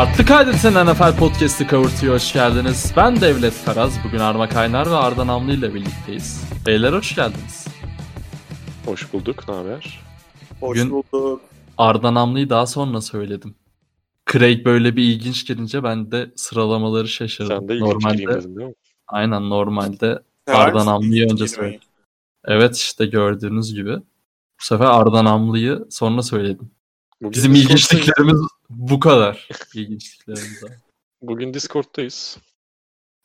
Farklı Kaydet'in NFL Podcast'ı Kavurtu'ya hoş geldiniz. Ben Devlet Karaz. Bugün Arma Kaynar ve Arda Namlı ile birlikteyiz. Beyler hoş geldiniz. Hoş bulduk. Ne haber? Hoş Bugün- bulduk. Arda Namlı'yı daha sonra söyledim. Craig böyle bir ilginç gelince ben de sıralamaları şaşırdım. Sen de ilginç normalde, dedin değil mi? aynen normalde Arda Namlı'yı önce söyledim. Evet işte gördüğünüz gibi. Bu sefer Arda Namlı'yı sonra söyledim. Bugün Bizim ilginçliklerimiz bu kadar. İlginçliklerimiz var. Bugün Discord'dayız.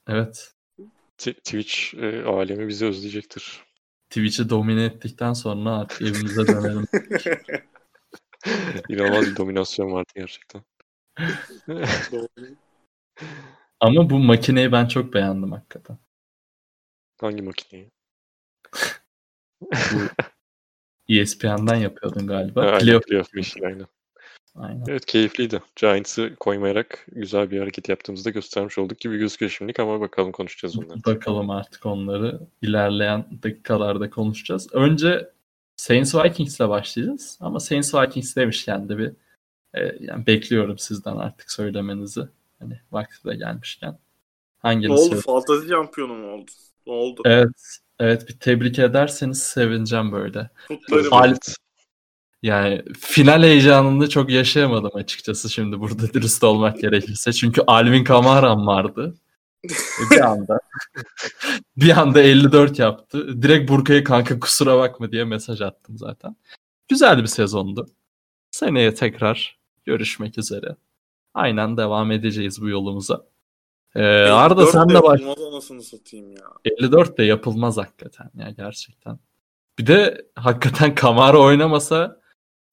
Evet. T- Twitch e, alemi bizi özleyecektir. Twitch'i domine ettikten sonra artık evimize dönelim. İnanılmaz bir dominasyon vardı gerçekten. Ama bu makineyi ben çok beğendim hakikaten. Hangi makineyi? ESPN'den yapıyordun galiba. Ha, Playoff. playoff Machine, aynen. Aynen. Evet keyifliydi. Giants'ı koymayarak güzel bir hareket yaptığımızda göstermiş olduk gibi gözüküyor şimdilik ama bakalım konuşacağız onları. Bakalım artık onları ilerleyen dakikalarda konuşacağız. Önce Saints Vikings'le başlayacağız. Ama Saints Vikings demişken de bir e, yani bekliyorum sizden artık söylemenizi. Hani vakti de gelmişken. ne Hangini oldu? söyle- Fantazi şampiyonu mu oldu? Ne oldu? Evet. Evet bir tebrik ederseniz sevineceğim böyle. Kutlarım. Al- Yani final heyecanını çok yaşayamadım açıkçası şimdi burada dürüst olmak gerekirse. Çünkü Alvin Kamara'm vardı. E, Bir anda bir anda 54 yaptı. Direkt Burka'ya kanka kusura bakma diye mesaj attım zaten. Güzel bir sezondu. Seneye tekrar görüşmek üzere. Aynen devam edeceğiz bu yolumuza. Ee, Arda 54 sen de baş... satayım ya. 54 de yapılmaz hakikaten ya gerçekten. Bir de hakikaten Kamara oynamasa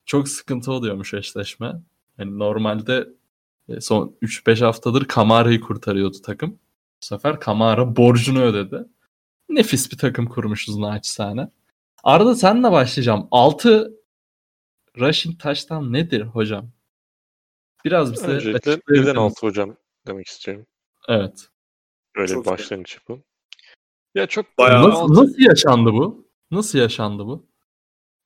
çok sıkıntı oluyormuş eşleşme. Yani normalde e, son 3-5 haftadır Kamara'yı kurtarıyordu takım. Bu sefer Kamara borcunu ödedi. Nefis bir takım kurmuşuz naçizane. Arda senle başlayacağım. 6 rushing taştan nedir hocam? Biraz bize Öncelikle neden misin? altı hocam demek istiyorum. Evet. Öyle Çok bir başlangıç yapalım. Ya çok Bayağı Nasıl, altı- nasıl yaşandı bu? Nasıl yaşandı bu?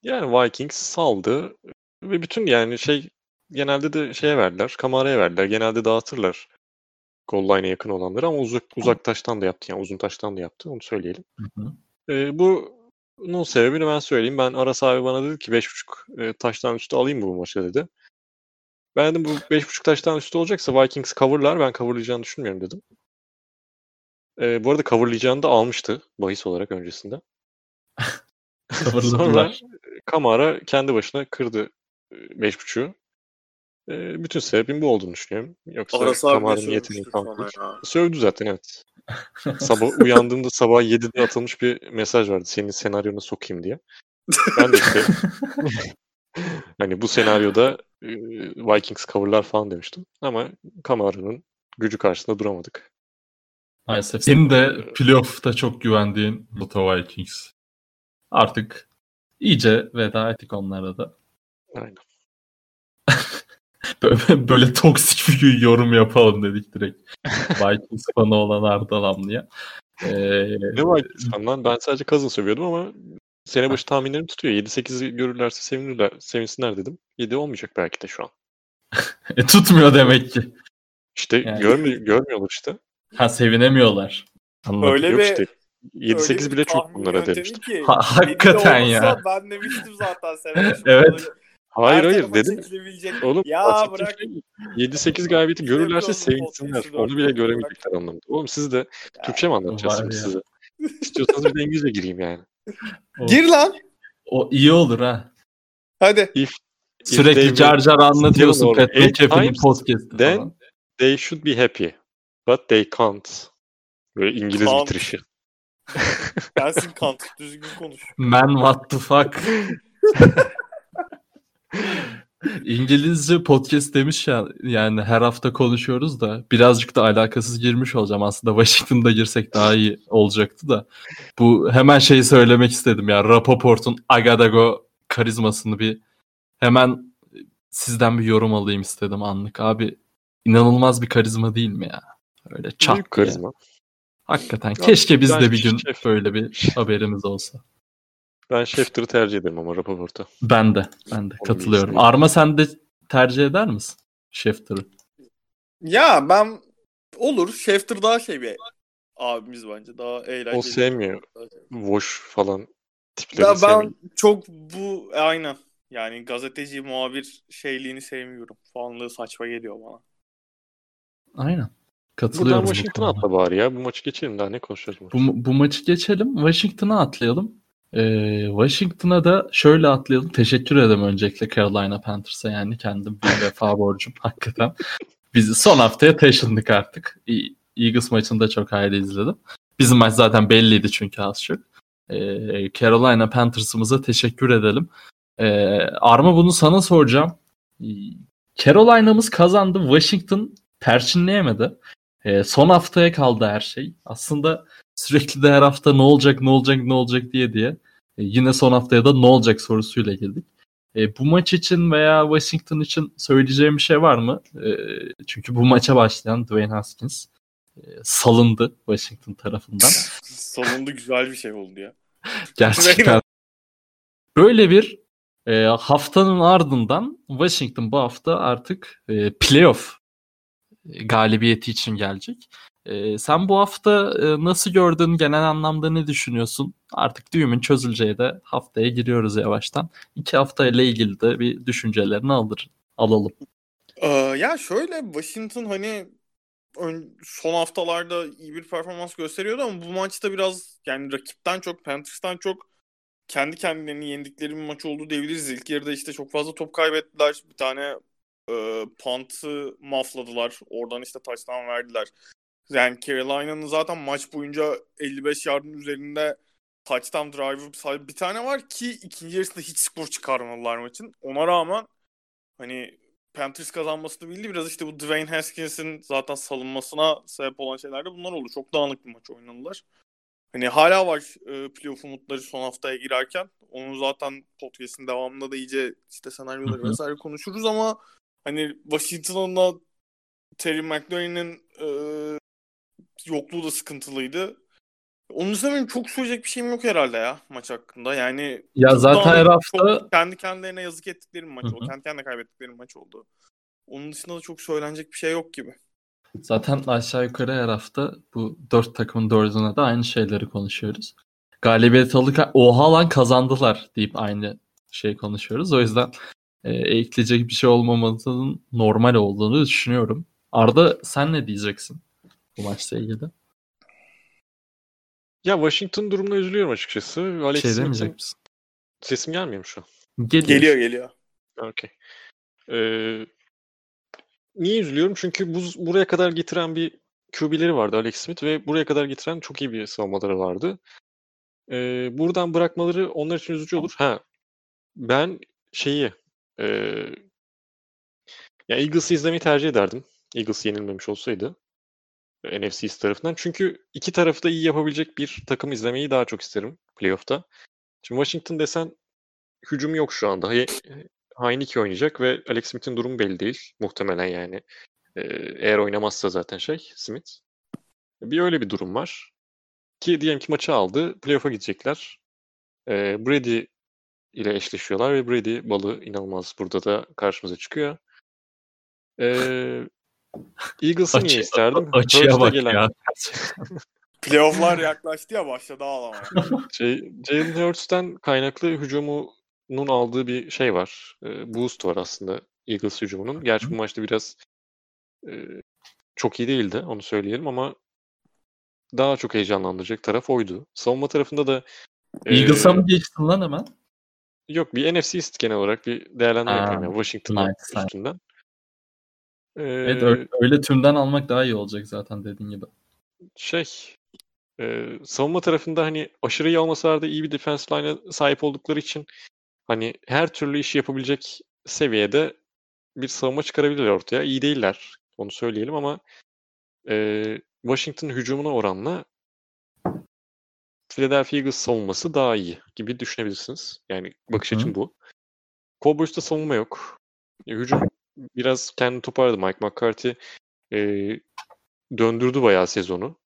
Yani Vikings saldı ve bütün yani şey genelde de şeye verdiler. Kamara'ya verdiler. Genelde dağıtırlar. Goal line'e yakın olanları ama uzak, uzak taştan da yaptı. Yani uzun taştan da yaptı. Onu söyleyelim. Hı hı. Ee, bunun sebebini ben söyleyeyim. Ben Aras abi bana dedi ki 5.5 e, taştan üstü alayım mı bu maçı dedi. Ben dedim bu 5.5 taştan üstü olacaksa Vikings coverlar. Ben coverlayacağını düşünmüyorum dedim. Ee, bu arada coverlayacağını da almıştı bahis olarak öncesinde. Sonra. Kamara kendi başına kırdı e, 5.5'u. E, bütün sebebin bu olduğunu düşünüyorum. Yoksa Aras abi ne Kamara'nın yeteneği ya. Sövdü zaten evet. Sabah uyandığımda sabah 7'de atılmış bir mesaj vardı. Senin senaryona sokayım diye. Ben de işte hani bu senaryoda e, Vikings coverlar falan demiştim. Ama Kamara'nın gücü karşısında duramadık. Maalesef. Senin de playoff'ta çok güvendiğin Buffalo Vikings. Artık iyice veda ettik onlara da. Aynen. Böyle, böyle toksik bir yorum yapalım dedik direkt. Vikings fanı olan Arda Lamlı'ya. Ee, Ne Vikings fan lan? Ben sadece Cousins sövüyordum ama sene başı tahminlerim tutuyor. 7-8'i görürlerse sevinirler, sevinsinler dedim. 7 olmayacak belki de şu an. e, tutmuyor demek ki. İşte Yani. görmüyor, görmüyorlar işte. Ha sevinemiyorlar. Anladım. Öyle Yok bir işte 7-8 öyle bile çok bunlara demiştim. ki, Ha- hakikaten de ya. Ben demiştim zaten başı Evet. Hayır her hayır dedim. Oğlum Ya bırak. şey 7-8 galibiyeti görürlerse sevinsinler. Onu bile göremeyecekler anlamında. Oğlum siz de Ya, Türkçe mi ya. size? İstiyorsanız bir de İngilizce gireyim yani. O, Gir lan. o iyi olur ha. Hadi. If, if Sürekli car car anlatıyorsun Pat McAfee'nin podcast'ı then- falan. they should be happy. But they can't. Böyle İngiliz Can't. bitirişi. Gelsin kant. Düzgün konuş. Man what the fuck. İngilizce podcast demiş ya yani her hafta konuşuyoruz da birazcık da alakasız girmiş olacağım aslında Washington'da girsek daha iyi olacaktı da bu hemen şeyi söylemek istedim ya Rapoport'un Agadago karizmasını bir hemen sizden bir yorum alayım istedim anlık abi inanılmaz bir karizma değil mi ya öyle çat Büyük karizma. Hakikaten Ya, keşke biz de bir gün şef- böyle bir haberimiz olsa. Ben Schefter'ı tercih ederim ama Rapoport'a. Ben de. Ben de Onu katılıyorum. Arma sen de tercih eder misin? Schefter'ı. Ya ben olur. Schefter daha şey bir abimiz bence. Daha eğlenceli. O sevmiyor. Voş falan tipleri Ya sevmiyor. ben çok bu aynen. Yani gazeteci, muhabir şeyliğini sevmiyorum. Falanlığı saçma geliyor bana. Aynen. Buradan Katılıyorum. bu Washington'a atla bari ya. Bu maçı geçelim daha ne konuşacağız bu Bu, bu maçı geçelim. Washington'a atlayalım. Ee, Washington'a da şöyle atlayalım. Teşekkür ederim öncelikle Carolina Panthers'a yani kendim bir vefa borcum hakikaten. Biz son haftaya taşındık artık. E- Eagles maçını da çok ayrı izledim. Bizim maç zaten belliydi çünkü az çok. Ee, Carolina Panthers'ımıza teşekkür edelim. Ee, Arma bunu sana soracağım. Ee, Carolina'mız kazandı. Washington perçinleyemedi. Ee, son haftaya kaldı her şey. Aslında sürekli de her hafta ne olacak ne olacak ne olacak diye diye e, yine son haftaya da ne olacak sorusuyla girdik. E, bu maç için veya Washington için söyleyeceğim bir şey var mı? E, çünkü bu maça başlayan Dwayne Haskins e, salındı Washington tarafından. Sonunda güzel bir şey oldu ya. Gerçekten böyle bir e, haftanın ardından Washington bu hafta artık e, playoff e, galibiyeti için gelecek. E, sen bu hafta e, nasıl gördün? Genel anlamda ne düşünüyorsun? Artık düğümün çözüleceği de haftaya giriyoruz yavaştan. İki hafta ile ilgili de bir düşüncelerini alır, alalım. Ee, ya şöyle Washington hani ön- son haftalarda iyi bir performans gösteriyordu ama bu maçta biraz yani rakipten çok Panthers'tan çok kendi kendilerini yendikleri bir maç oldu diyebiliriz. İlk yarıda işte çok fazla top kaybettiler. Bir tane e, punt'ı mafladılar. Oradan işte touchdown verdiler. Yani Carolina'nın zaten maç boyunca 55 yardın üzerinde touchdown drive'ı sadece bir tane var ki ikinci yarısında hiç skor çıkarmadılar maçın. Ona rağmen hani Panthers kazanmasını bildi. Biraz işte bu Dwayne Haskins'in zaten salınmasına sebep olan şeyler de bunlar oldu. Çok dağınık bir maç oynadılar. Hani hala var e, playoff umutları son haftaya girerken. Onun zaten podcast'in devamında da iyice işte senaryoları vesaire konuşuruz ama hani Washington'ın da Terry McLaurin'in e, yokluğu da sıkıntılıydı. Onun benim çok söyleyecek bir şeyim yok herhalde ya maç hakkında. Yani Ya zaten her hafta kendi kendilerine yazık ettikleri maç oldu. Kendi kendine kaybettikleri maç oldu. Onun dışında da çok söylenecek bir şey yok gibi. Zaten aşağı yukarı her hafta bu dört takımın dördüne de aynı şeyleri konuşuyoruz. Galibiyet alırken oha lan kazandılar deyip aynı şey konuşuyoruz. O yüzden e, ekleyecek bir şey olmamasının normal olduğunu düşünüyorum. Arda sen ne diyeceksin bu maçla ilgili? Ya Washington durumuna üzülüyorum açıkçası. Alex şey Smith'in demeyecek misin? sesim gelmiyor mu şu an? Geliyor. Geliyor geliyor. Okey. Ee, niye üzülüyorum? Çünkü bu, buraya kadar getiren bir QB'leri vardı Alex Smith ve buraya kadar getiren çok iyi bir savunmaları vardı. Ee, buradan bırakmaları onlar için üzücü olur. Ha, ben şeyi e, ya Eagles'ı izlemeyi tercih ederdim. Eagles yenilmemiş olsaydı. NFC East tarafından. Çünkü iki tarafı da iyi yapabilecek bir takım izlemeyi daha çok isterim playoff'ta. Şimdi Washington desen hücum yok şu anda. He, Heineke oynayacak ve Alex Smith'in durumu belli değil. Muhtemelen yani. Ee, eğer oynamazsa zaten şey Smith. Bir öyle bir durum var. Ki diyelim ki maçı aldı. Playoff'a gidecekler. Ee, Brady ile eşleşiyorlar ve Brady balığı inanılmaz burada da karşımıza çıkıyor. Ee, Eagles'ı niye isterdim? Açıya bak gelen- ya. Playoff'lar yaklaştı ya başladı ağlamaya. Şey, Jalen Hurts'ten kaynaklı hücumunun aldığı bir şey var. E, boost var aslında Eagles hücumunun. Gerçi bu maçta biraz e, çok iyi değildi onu söyleyelim ama daha çok heyecanlandıracak taraf oydu. Savunma tarafında da e, Eagles'a mı geçtin lan hemen? Yok bir NFC East genel olarak bir değerlendirme yapıyorum yani Washington'ın nice, üstünden. E, Evet öyle, öyle tümden almak daha iyi olacak zaten dediğin gibi. şey e, savunma tarafında hani aşırı iyi olmasalar da iyi bir defense line'a sahip oldukları için hani her türlü işi yapabilecek seviyede bir savunma çıkarabilirler ortaya. İyi değiller. Onu söyleyelim ama e, Washington hücumuna oranla Philadelphia Eagles savunması daha iyi gibi düşünebilirsiniz. Yani bakış açım bu. Cowboys'ta savunma yok. E, hücum biraz kendini toparladı. Mike McCarthy e, döndürdü bayağı sezonu.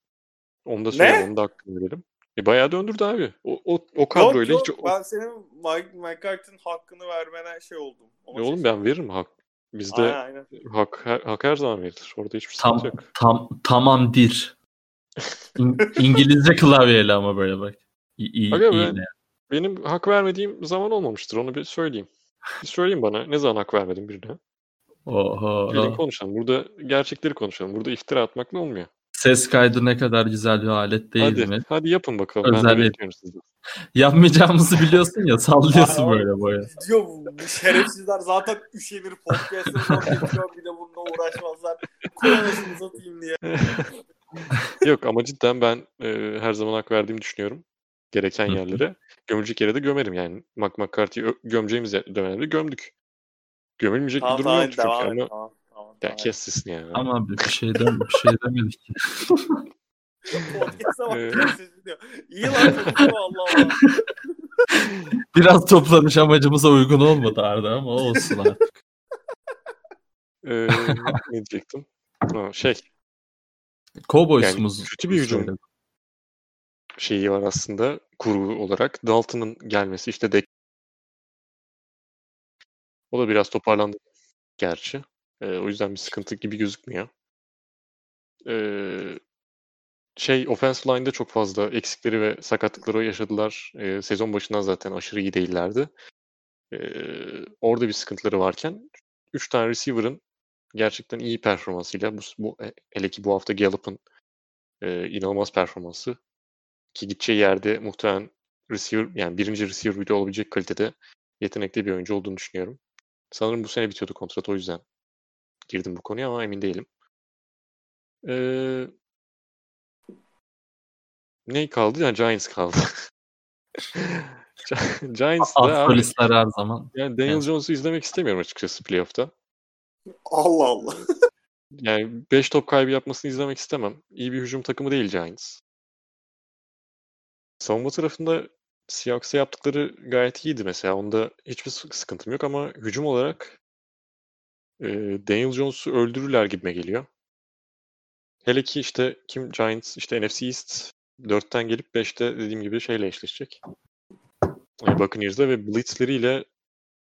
Onu da söyleyeyim, onu da hakkını verelim. E, bayağı döndürdü abi. O, o, o kadroyla yok hiç... yok ben senin Mike McCarthy'nin hakkını vermene şey oldum. Ona E, oğlum şaşırdım. ben veririm hak. Bizde Aynen, aynen. hak, her, hak her zaman verilir. Orada hiçbir Tam sıkıntı yok. tam tamamdır. İng- İngilizce klavyeyle ama böyle bak. İyi, iyi, Aga iyi ben-? Benim hak vermediğim zaman olmamıştır. Onu bir söyleyeyim. Bir söyleyeyim bana. Ne zaman hak vermedim birine? Oho. Gelin konuşalım. Burada gerçekleri konuşalım. Burada iftira atmakla olmuyor. Ses kaydı ne kadar güzel bir alet değil hadi, mi? hadi yapın bakalım. Ben Özel de bir- bekliyorum sizden. Yapmayacağımızı biliyorsun ya sallıyorsun Aa, böyle boya. Diyor şerefsizler zaten üşenir podcast'ı bir de bununla uğraşmazlar. Kullanışını satayım diye. Yok ama cidden ben e, her zaman hak verdiğimi düşünüyorum. Gereken yerlere. Gömülecek yere de gömerim yani. Mac McCarthy'yi ö- gömeceğimiz dönemde gömdük. Gömülmeyecek Tamam bir durum tamam çünkü devam et. ama Tamam, tamam, ya kes sesini yani. Ama bir şeyden bir şey demedik. Podcast'a bak sesi diyor. İyi lan konuşma Allah Allah. Biraz toplanış amacımıza uygun olmadı Arda ama olsun artık. Ee, ne diyecektim? Ha, şey Cowboys'umuz Yani kötü bir hücum. şeyi var aslında kurgu olarak. Dalton'ın gelmesi işte de o da biraz toparlandı gerçi. Ee, o yüzden bir sıkıntı gibi gözükmüyor. Ee, şey offensive line'da çok fazla eksikleri ve sakatlıkları yaşadılar. Ee, sezon başından zaten aşırı iyi değillerdi. Ee, orada bir sıkıntıları varken 3 tane receiver'ın gerçekten iyi performansıyla bu, bu hele ki bu hafta Gallup'ın e, inanılmaz performansı ki gideceği yerde muhtemelen receiver yani birinci receiver bile olabilecek kalitede yetenekli bir oyuncu olduğunu düşünüyorum. Sanırım bu sene bitiyordu kontrat o yüzden girdim bu konuya ama emin değilim. Ee, ne kaldı? Yani Giants kaldı. Giants da her zaman. yani Daniel Evet. Jones'u izlemek istemiyorum açıkçası playoff'ta. Allah Allah. Yani 5 top kaybı yapmasını izlemek istemem. İyi bir hücum takımı değil Giants. Savunma tarafında Seahawks'a yaptıkları gayet iyiydi mesela. Onda hiçbir sık- sıkıntım yok ama hücum olarak e, Daniel Jones'u öldürürler gibime geliyor. Hele ki işte kim Giants işte NFC East 4'ten gelip 5'te dediğim gibi şeyle eşleşecek. E, Buccaneers'la ve blitzleriyle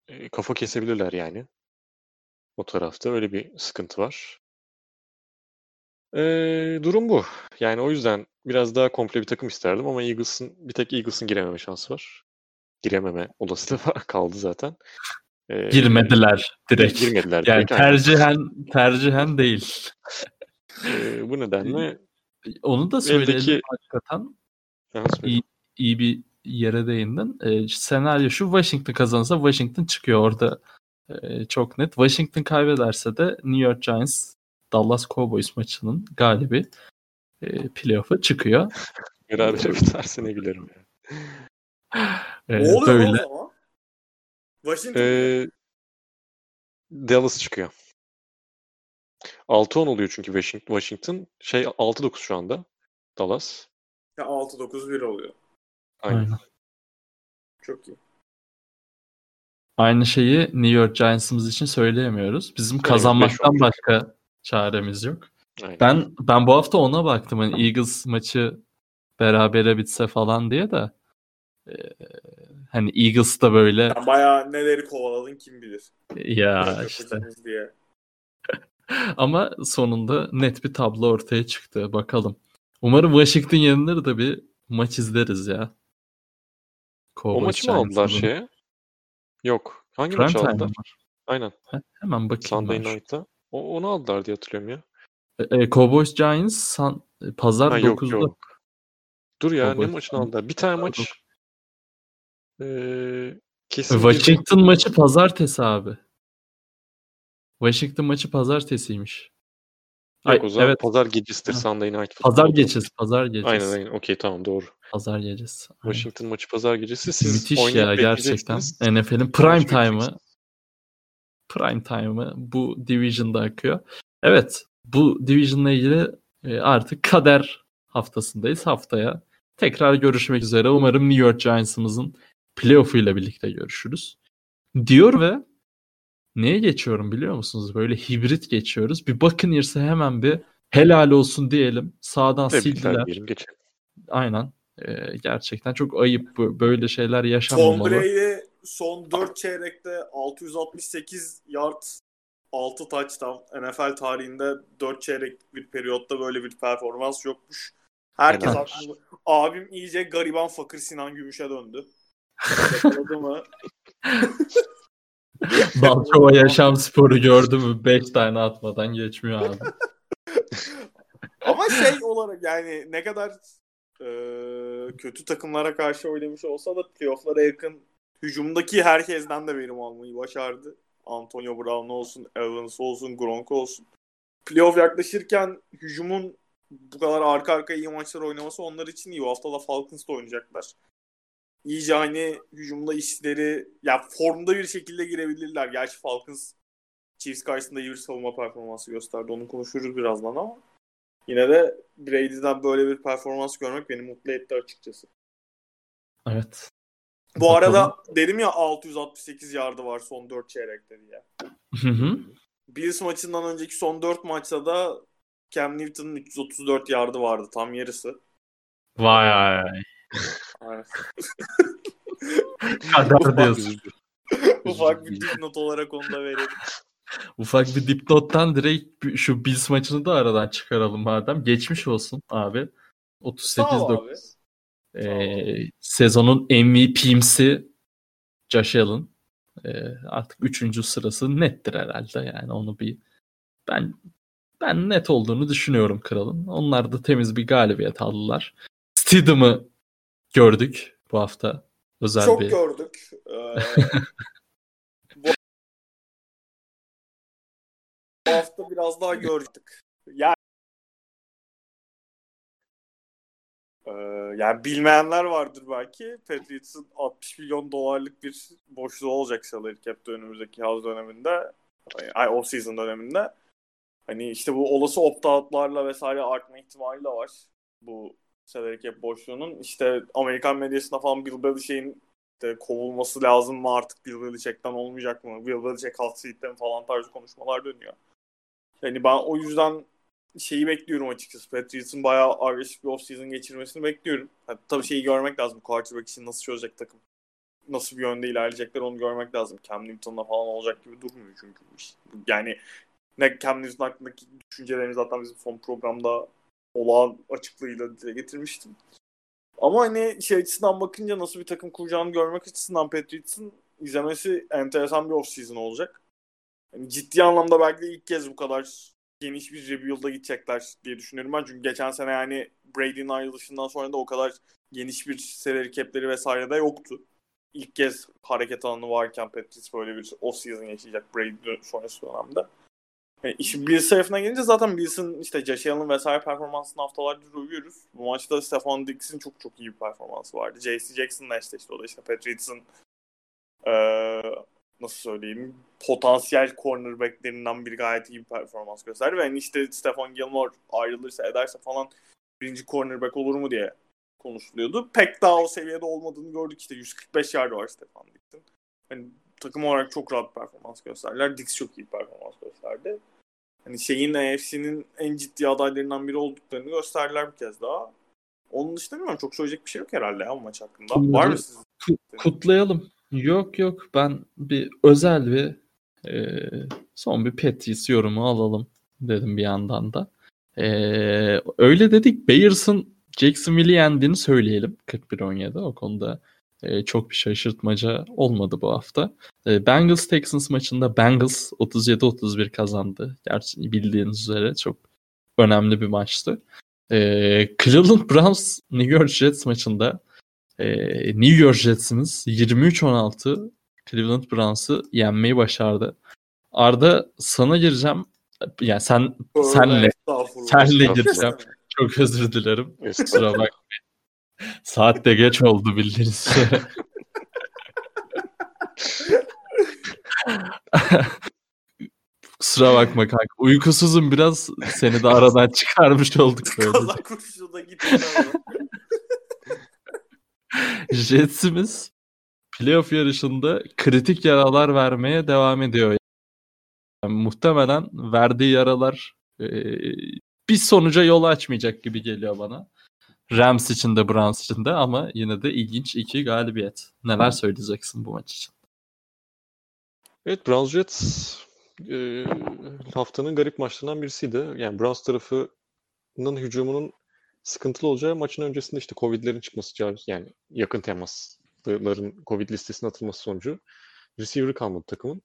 e, kafa kesebilirler yani. O tarafta öyle bir sıkıntı var. Ee, durum bu. Yani o yüzden biraz daha komple bir takım isterdim ama Eagles'ın bir tek Eagles'ın girememe şansı var. Girememe olasılığı var- kaldı zaten. Ee, Girmediler direkt. Girmediler. Yani direkt, aynen. tercihen tercihen değil. Ee, bu nedenle Onu da söyleyelim Eldeki- hakikaten. Ha, söyle. İyi, bir yere değindin. Ee, senaryo şu Washington kazanırsa Washington çıkıyor orada. Ee, çok net. Washington kaybederse de New York Giants Dallas Cowboys maçının galibi e, playoff'a çıkıyor. Beraber biterse ne gülerim. Yani. Ee, ne oluyor böyle o zaman? Washington. Ee, Dallas çıkıyor. 6-10 oluyor çünkü Washington. Washington. Şey 6-9 şu anda. Dallas. Ya 6-9-1 oluyor. Aynen. Aynen. Çok iyi. Aynı şeyi New York Giants'ımız için söyleyemiyoruz. Bizim kazanmaktan başka çaremiz yok. Aynen. Ben ben bu hafta ona baktım. Hani Eagles maçı berabere bitse falan diye de e, hani Eagles da böyle Sen bayağı neleri kovaladın kim bilir. ya Playoff işte diye. ama sonunda net bir tablo ortaya çıktı. Bakalım. Umarım Washington yenilir de bir maç izleriz ya. O Cowboys maçı mı aldılar şeye? Yok. Hangi maçı aldılar? var. Aynen. He- Hemen bakayım Sunday Night'ta. O, onu aldılar diye hatırlıyorum ya. E, Cowboys Giants san, e, pazar Ha, yok 9'da. yok. Dur ya ne Cowboys maçını Giants. aldılar? Bir tane maç. Ee, kesin bir- Washington maçı pazartesi abi. Washington maçı pazartesiymiş. Yok Ay, o zaman evet. pazar gecesidir. Sunday Night Football. Pazar gecesi, pazar gecesi. Aynen aynen. Okey tamam doğru. Pazar gecesi. aynen. Washington maçı pazar gecesi. Siz Müthiş ya gerçekten. NFL'in prime time'ı prime time'ı bu division'da akıyor. Evet, bu division'la ilgili e, artık kader haftasındayız. Haftaya tekrar görüşmek üzere. Umarım New York Giants'ımızın playoff'uyla birlikte görüşürüz. Diyor ve neye geçiyorum biliyor musunuz? Böyle hibrit geçiyoruz. Bir Buccaneers'e hemen bir helal olsun diyelim. Sağdan Tebrikler sildiler. diyelim geçelim. Aynen. E, gerçekten çok ayıp bu- böyle şeyler Tom yaşanmamalı. Brady son 4 çeyrekte 668 yard 6 touchdown. NFL tarihinde 4 çeyrek bir periyotta böyle bir performans yokmuş. Herkes aklında. Abim iyice gariban fakir Sinan Gümüş'e döndü. Yakaladı mı? Balçova yaşam sporu gördü mü 5 tane atmadan geçmiyor abi. Ama şey olarak yani ne kadar e, kötü takımlara karşı oynamış olsa da playoff'lara yakın hücumdaki herkesten de verim almayı başardı. Antonio Brown olsun, Evans olsun, Gronk olsun. Playoff yaklaşırken hücumun bu kadar arka arkaya iyi maçlar oynaması onlar için iyi. Bu hafta da Falcons'ta oynayacaklar. İyice hani hücumda işleri ya formda bir şekilde girebilirler. Gerçi Falcons Chiefs karşısında iyi bir savunma performansı gösterdi. Onu konuşuruz birazdan ama yine de Brady'den böyle bir performans görmek beni mutlu etti açıkçası. Evet. Bu Bakalım. arada dedim ya 668 yardı var son 4 çeyrekte diye. Hı hı. Bills maçından önceki son 4 maçta da Cam Newton'un 334 yardı vardı tam yarısı. Vay. Kadar diyorsun. Ufak bir dipnot olarak onu da verelim. Ufak bir dipnottan direkt şu Bills maçını da aradan çıkaralım madem. Geçmiş olsun abi. 38 Sağ ol 9. abi. Ee, sezonun MVP'msi Josh Allen. Ee, artık 3. sırası nettir herhalde. Yani onu bir ben ben net olduğunu düşünüyorum kralın. Onlar da temiz bir galibiyet aldılar. Stidham'ı gördük bu hafta. Özel Çok bir gördük. Ee, bu... hafta biraz daha gördük. Yani Ee, yani bilmeyenler vardır belki. Patriots'ın 60 milyon dolarlık bir boşluğu olacak salary cap'te önümüzdeki yaz döneminde. Ay off season döneminde. Hani işte bu olası opt-out'larla vesaire artma ihtimali de var. Bu salary cap boşluğunun. İşte Amerikan medyasında falan Bill Belichick'in de kovulması lazım mı artık Bill Belichick'ten olmayacak mı? Bill Belichick hot seat'ten falan tarzı konuşmalar dönüyor. Yani ben o yüzden şeyi bekliyorum açıkçası. Patriots'ın bayağı agresif bir off-season geçirmesini bekliyorum. Yani tabii şeyi görmek lazım. Quarterback için nasıl çözecek takım. Nasıl bir yönde ilerleyecekler onu görmek lazım. Cam Newton'la falan olacak gibi durmuyor çünkü. Yani ne Cam Newton hakkındaki düşüncelerimi zaten bizim son programda olağan açıklığıyla dile getirmiştim. Ama hani şey açısından bakınca nasıl bir takım kuracağını görmek açısından Patriots'ın izlemesi enteresan bir off-season olacak. Yani ciddi anlamda belki de ilk kez bu kadar geniş bir rebuild'a gidecekler diye düşünüyorum ben. Çünkü geçen sene yani Brady'nin ayrılışından sonra da o kadar geniş bir salary cap'leri vesaire de yoktu. İlk kez hareket alanı varken Patriots böyle bir off-season yaşayacak Brady sonrası dönemde. Yani işin Bills tarafına gelince zaten Bills'in işte Josh Allen vesaire performansını haftalardır övüyoruz. Bu maçta Stephon Diggs'in çok çok iyi bir performansı vardı. J.C. Jackson'la eşleşti. O da işte Patriots'ın eee nasıl söyleyeyim potansiyel cornerbacklerinden bir gayet iyi bir performans gösterdi. Ve hani işte Stephon Gilmore ayrılırsa ederse falan birinci cornerback olur mu diye konuşuluyordu. Pek daha o seviyede olmadığını gördük işte 145 yard var Stephon Diggs'in. Hani takım olarak çok rahat performans gösterdiler. Diggs çok iyi performans gösterdi. Hani şeyin AFC'nin en ciddi adaylarından biri olduklarını gösterdiler bir kez daha. Onun dışında bilmiyorum çok söyleyecek bir şey yok herhalde ya bu maç hakkında. Bunları Var mı sizin? Ku- kutlayalım. Yok yok ben bir özel bir e, son bir Patriots yorumu alalım dedim bir yandan da. E, öyle dedik Bears'ın Jacksonville'i yendiğini söyleyelim 41-17 o konuda e, çok bir şaşırtmaca olmadı bu hafta. E, Bengals Texans maçında Bengals 37-31 kazandı. Gerçi bildiğiniz üzere çok önemli bir maçtı. E, Cleveland Browns New York Jets maçında e, New York Jets'imiz 23-16 Cleveland Browns'ı yenmeyi başardı. Arda sana gireceğim. Yani sen senle Estağfurullah. senle Estağfurullah. gireceğim. Çok özür dilerim. Kusura bakmayın. Saat de geç oldu bildiğiniz üzere. Kusura bakma kanka. Uykusuzum biraz. Seni de aradan çıkarmış olduk. Kaza kurşunu da gitti. Jets'imiz playoff yarışında kritik yaralar vermeye devam ediyor. Yani muhtemelen verdiği yaralar e, bir sonuca yol açmayacak gibi geliyor bana. Rams için de Browns için de ama yine de ilginç iki galibiyet. Neler söyleyeceksin bu maç için? Evet Browns Jets e, haftanın garip maçlarından birisiydi. Yani Browns tarafının hücumunun sıkıntılı olacağı maçın öncesinde işte Covid'lerin çıkması yani yakın temasların Covid listesine atılması sonucu receiver kalmadı takımın.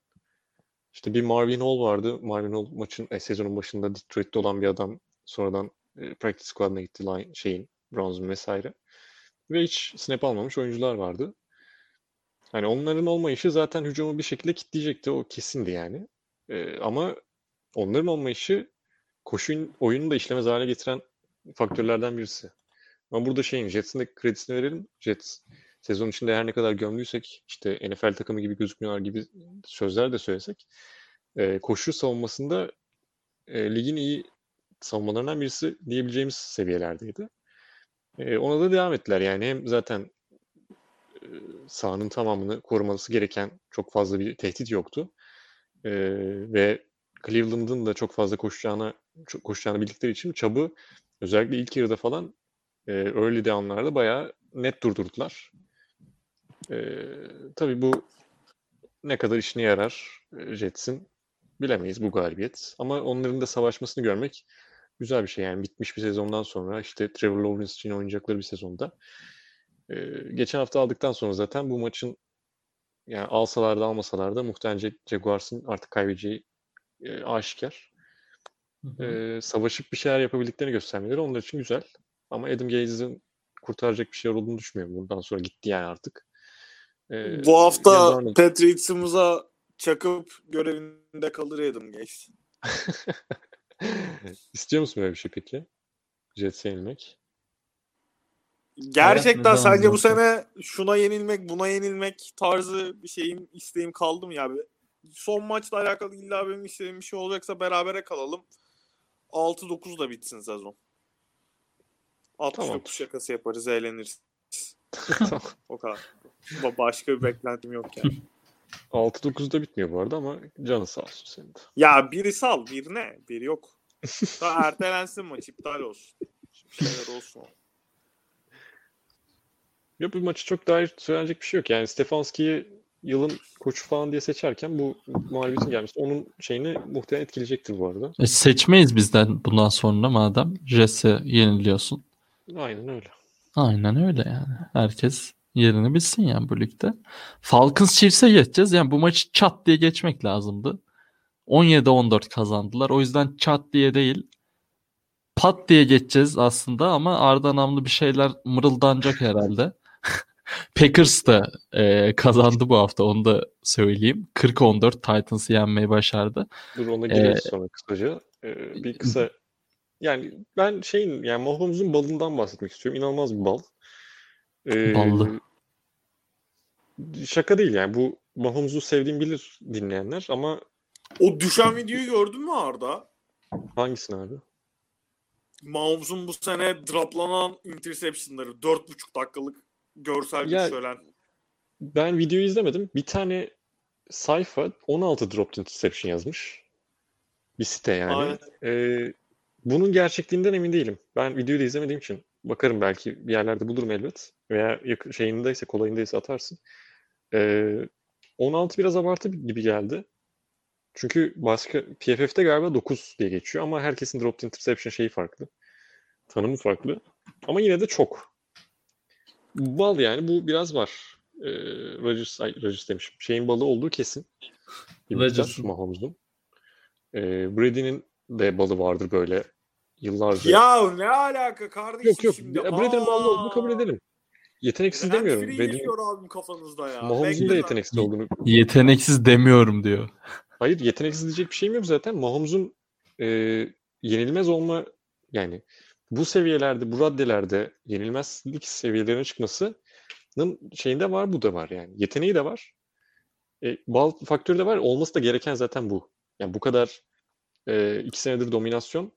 İşte bir Marvin Hall vardı. Marvin Hall maçın e, sezonun başında Detroit'te olan bir adam. Sonradan e, practice squad'ına gitti line, şeyin Browns'un vesaire. Ve hiç snap almamış oyuncular vardı. Hani onların olmayışı zaten hücumu bir şekilde kitleyecekti. O kesindi yani. E, ama onların olmayışı koşu oyunu da işlemez hale getiren faktörlerden birisi. Ama burada şeyin Jets'in de kredisini verelim. Jets sezon içinde her ne kadar gömdüysek işte NFL takımı gibi gözükmüyorlar gibi sözler de söylesek e, koşu savunmasında e, ligin iyi savunmalarından birisi diyebileceğimiz seviyelerdeydi. Ona da devam ettiler. Yani hem zaten sahanın tamamını koruması gereken çok fazla bir tehdit yoktu. E, ve Cleveland'ın da çok fazla koşacağını çok koşacağını bildikleri için çabı özellikle ilk yarıda falan e, early down'larda bayağı net durdurdular. E, tabii bu ne kadar işine yarar Jets'in bilemeyiz bu galibiyet. Ama onların da savaşmasını görmek güzel bir şey. Yani bitmiş bir sezondan sonra işte Trevor Lawrence için oynayacakları bir sezonda. E, geçen hafta aldıktan sonra zaten bu maçın yani alsalar da almasalar da muhtemelen Jaguars'ın artık kaybedeceği e, aşikar. E, savaşıp bir şeyler yapabildiklerini göstermeleri onlar için güzel. Ama Adam Gazes'in kurtaracak bir şey olduğunu düşünmüyorum. Bundan sonra gitti yani artık. E, Bu hafta Patriots'ımıza çakıp görevinde kalır Adam Gaze. İstiyor musun böyle bir şey peki? Jets'e yenilmek. Gerçekten evet, sence bu sene şuna yenilmek, buna yenilmek tarzı bir şeyin isteğim kaldı mı ya? Son maçla alakalı illa benim istediğim bir şey olacaksa berabere kalalım. 6-9 da bitsin sezon. 69 tamam. şakası yaparız, eğleniriz. o kadar. Başka bir beklentim yok yani. 6-9'da bitmiyor bu arada ama canı sağ olsun senin de. Ya biri sal, bir ne? Bir yok. Daha ertelensin maç, iptal olsun. Bir şeyler olsun. Ya bu maçı çok daha söylenecek bir şey yok. Yani Stefanski'yi yılın koçu falan diye seçerken bu mağlubiyetin gelmesi onun şeyini muhtemelen etkileyecektir bu arada. E, seçmeyiz bizden bundan sonra madem Jesse yeniliyorsun. Aynen öyle. Aynen öyle yani. Herkes yerini bilsin yani bu ligde. Falcons Chiefs'e geçeceğiz. Yani bu maçı çat diye geçmek lazımdı. 17-14 kazandılar. O yüzden çat diye değil pat diye geçeceğiz aslında ama Arda namlı bir şeyler mırıldanacak herhalde. Packers da e, kazandı bu hafta onu da söyleyeyim. 40-14 Titans'ı yenmeyi başardı. Dur ona gireriz ee, sonra kısaca. Ee, bir kısa yani ben şeyin yani Mahomes'un balından bahsetmek istiyorum. İnanılmaz bir bal. Ee, Ballı. Şaka değil yani bu Mahomes'u sevdiğim bilir dinleyenler ama o düşen videoyu gördün mü Arda? Hangisini abi? Mahomes'un bu sene droplanan interceptionları 4,5 dakikalık görsel ya, şölen. Ben videoyu izlemedim. Bir tane sayfa 16 dropped interception yazmış. Bir site yani. Ee, bunun gerçekliğinden emin değilim. Ben videoyu da izlemediğim için bakarım belki bir yerlerde bulurum elbet. Veya şeyindeyse kolayındaysa atarsın. Ee, 16 biraz abartı gibi geldi. Çünkü başka PFF'de galiba 9 diye geçiyor ama herkesin dropped interception şeyi farklı. Tanımı farklı. Ama yine de çok. Bal yani bu biraz var. Ee, Rodgers, ay Rodgers demişim. Şeyin balı olduğu kesin. Rodgers. Mahomes'un. Ee, Brady'nin de balı vardır böyle yıllarca. Ya ne alaka kardeşim yok, yok. şimdi? Brady'nin balı olduğunu kabul edelim. Yeteneksiz demiyorum. Brady'nin abim kafanızda ya. Mahomes'un da yeteneksiz olduğunu. Yeteneksiz demiyorum diyor. Hayır yeteneksiz diyecek bir şeyim yok zaten. Mahomes'un e, yenilmez olma yani bu seviyelerde, bu raddelerde yenilmezlik seviyelerine çıkmasının şeyinde var, bu da var yani. Yeteneği de var. E, bal faktörü de var. Olması da gereken zaten bu. Yani bu kadar e, iki senedir dominasyon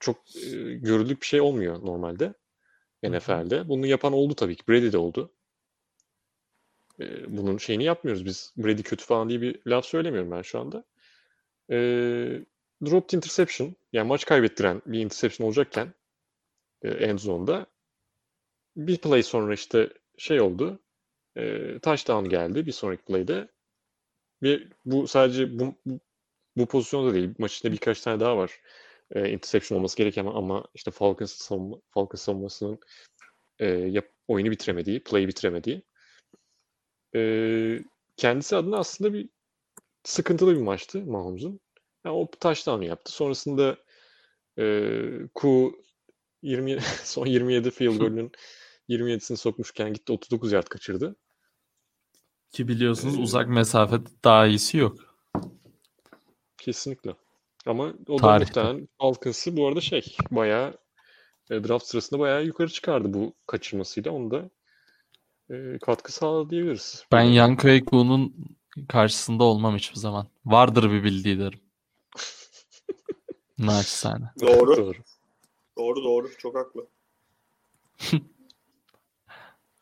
çok e, görüldük bir şey olmuyor normalde. NFL'de. Bunu yapan oldu tabii ki. Brady de oldu. E, bunun şeyini yapmıyoruz biz. Brady kötü falan diye bir laf söylemiyorum ben şu anda. E, dropped interception yani maç kaybettiren bir interception olacakken e, end zone'da bir play sonra işte şey oldu. E, touchdown geldi bir sonraki play'de Ve bu sadece bu, bu pozisyonda değil. Maç içinde birkaç tane daha var. E, interception olması gereken ama işte Falcons, savunma, Falcons savunmasının e, yap, oyunu bitiremediği, play'i bitiremediği. E, kendisi adına aslında bir sıkıntılı bir maçtı Mahomes'un. Yani o touchdown'u yaptı. Sonrasında e, Ku 20 son 27 field goal'ünün 27'sini sokmuşken gitti 39 yard kaçırdı. Ki biliyorsunuz ee, uzak mesafede daha iyisi yok. Kesinlikle. Ama o da muhtemelen Falcons'ı bu arada şey bayağı e, draft sırasında bayağı yukarı çıkardı bu kaçırmasıyla. Onu da e, katkı sağladı diyebiliriz. Ben Yanko Eku'nun karşısında olmam hiçbir zaman. Vardır bir bildiği derim. Naçizane. Doğru. doğru. Doğru doğru. Çok haklı.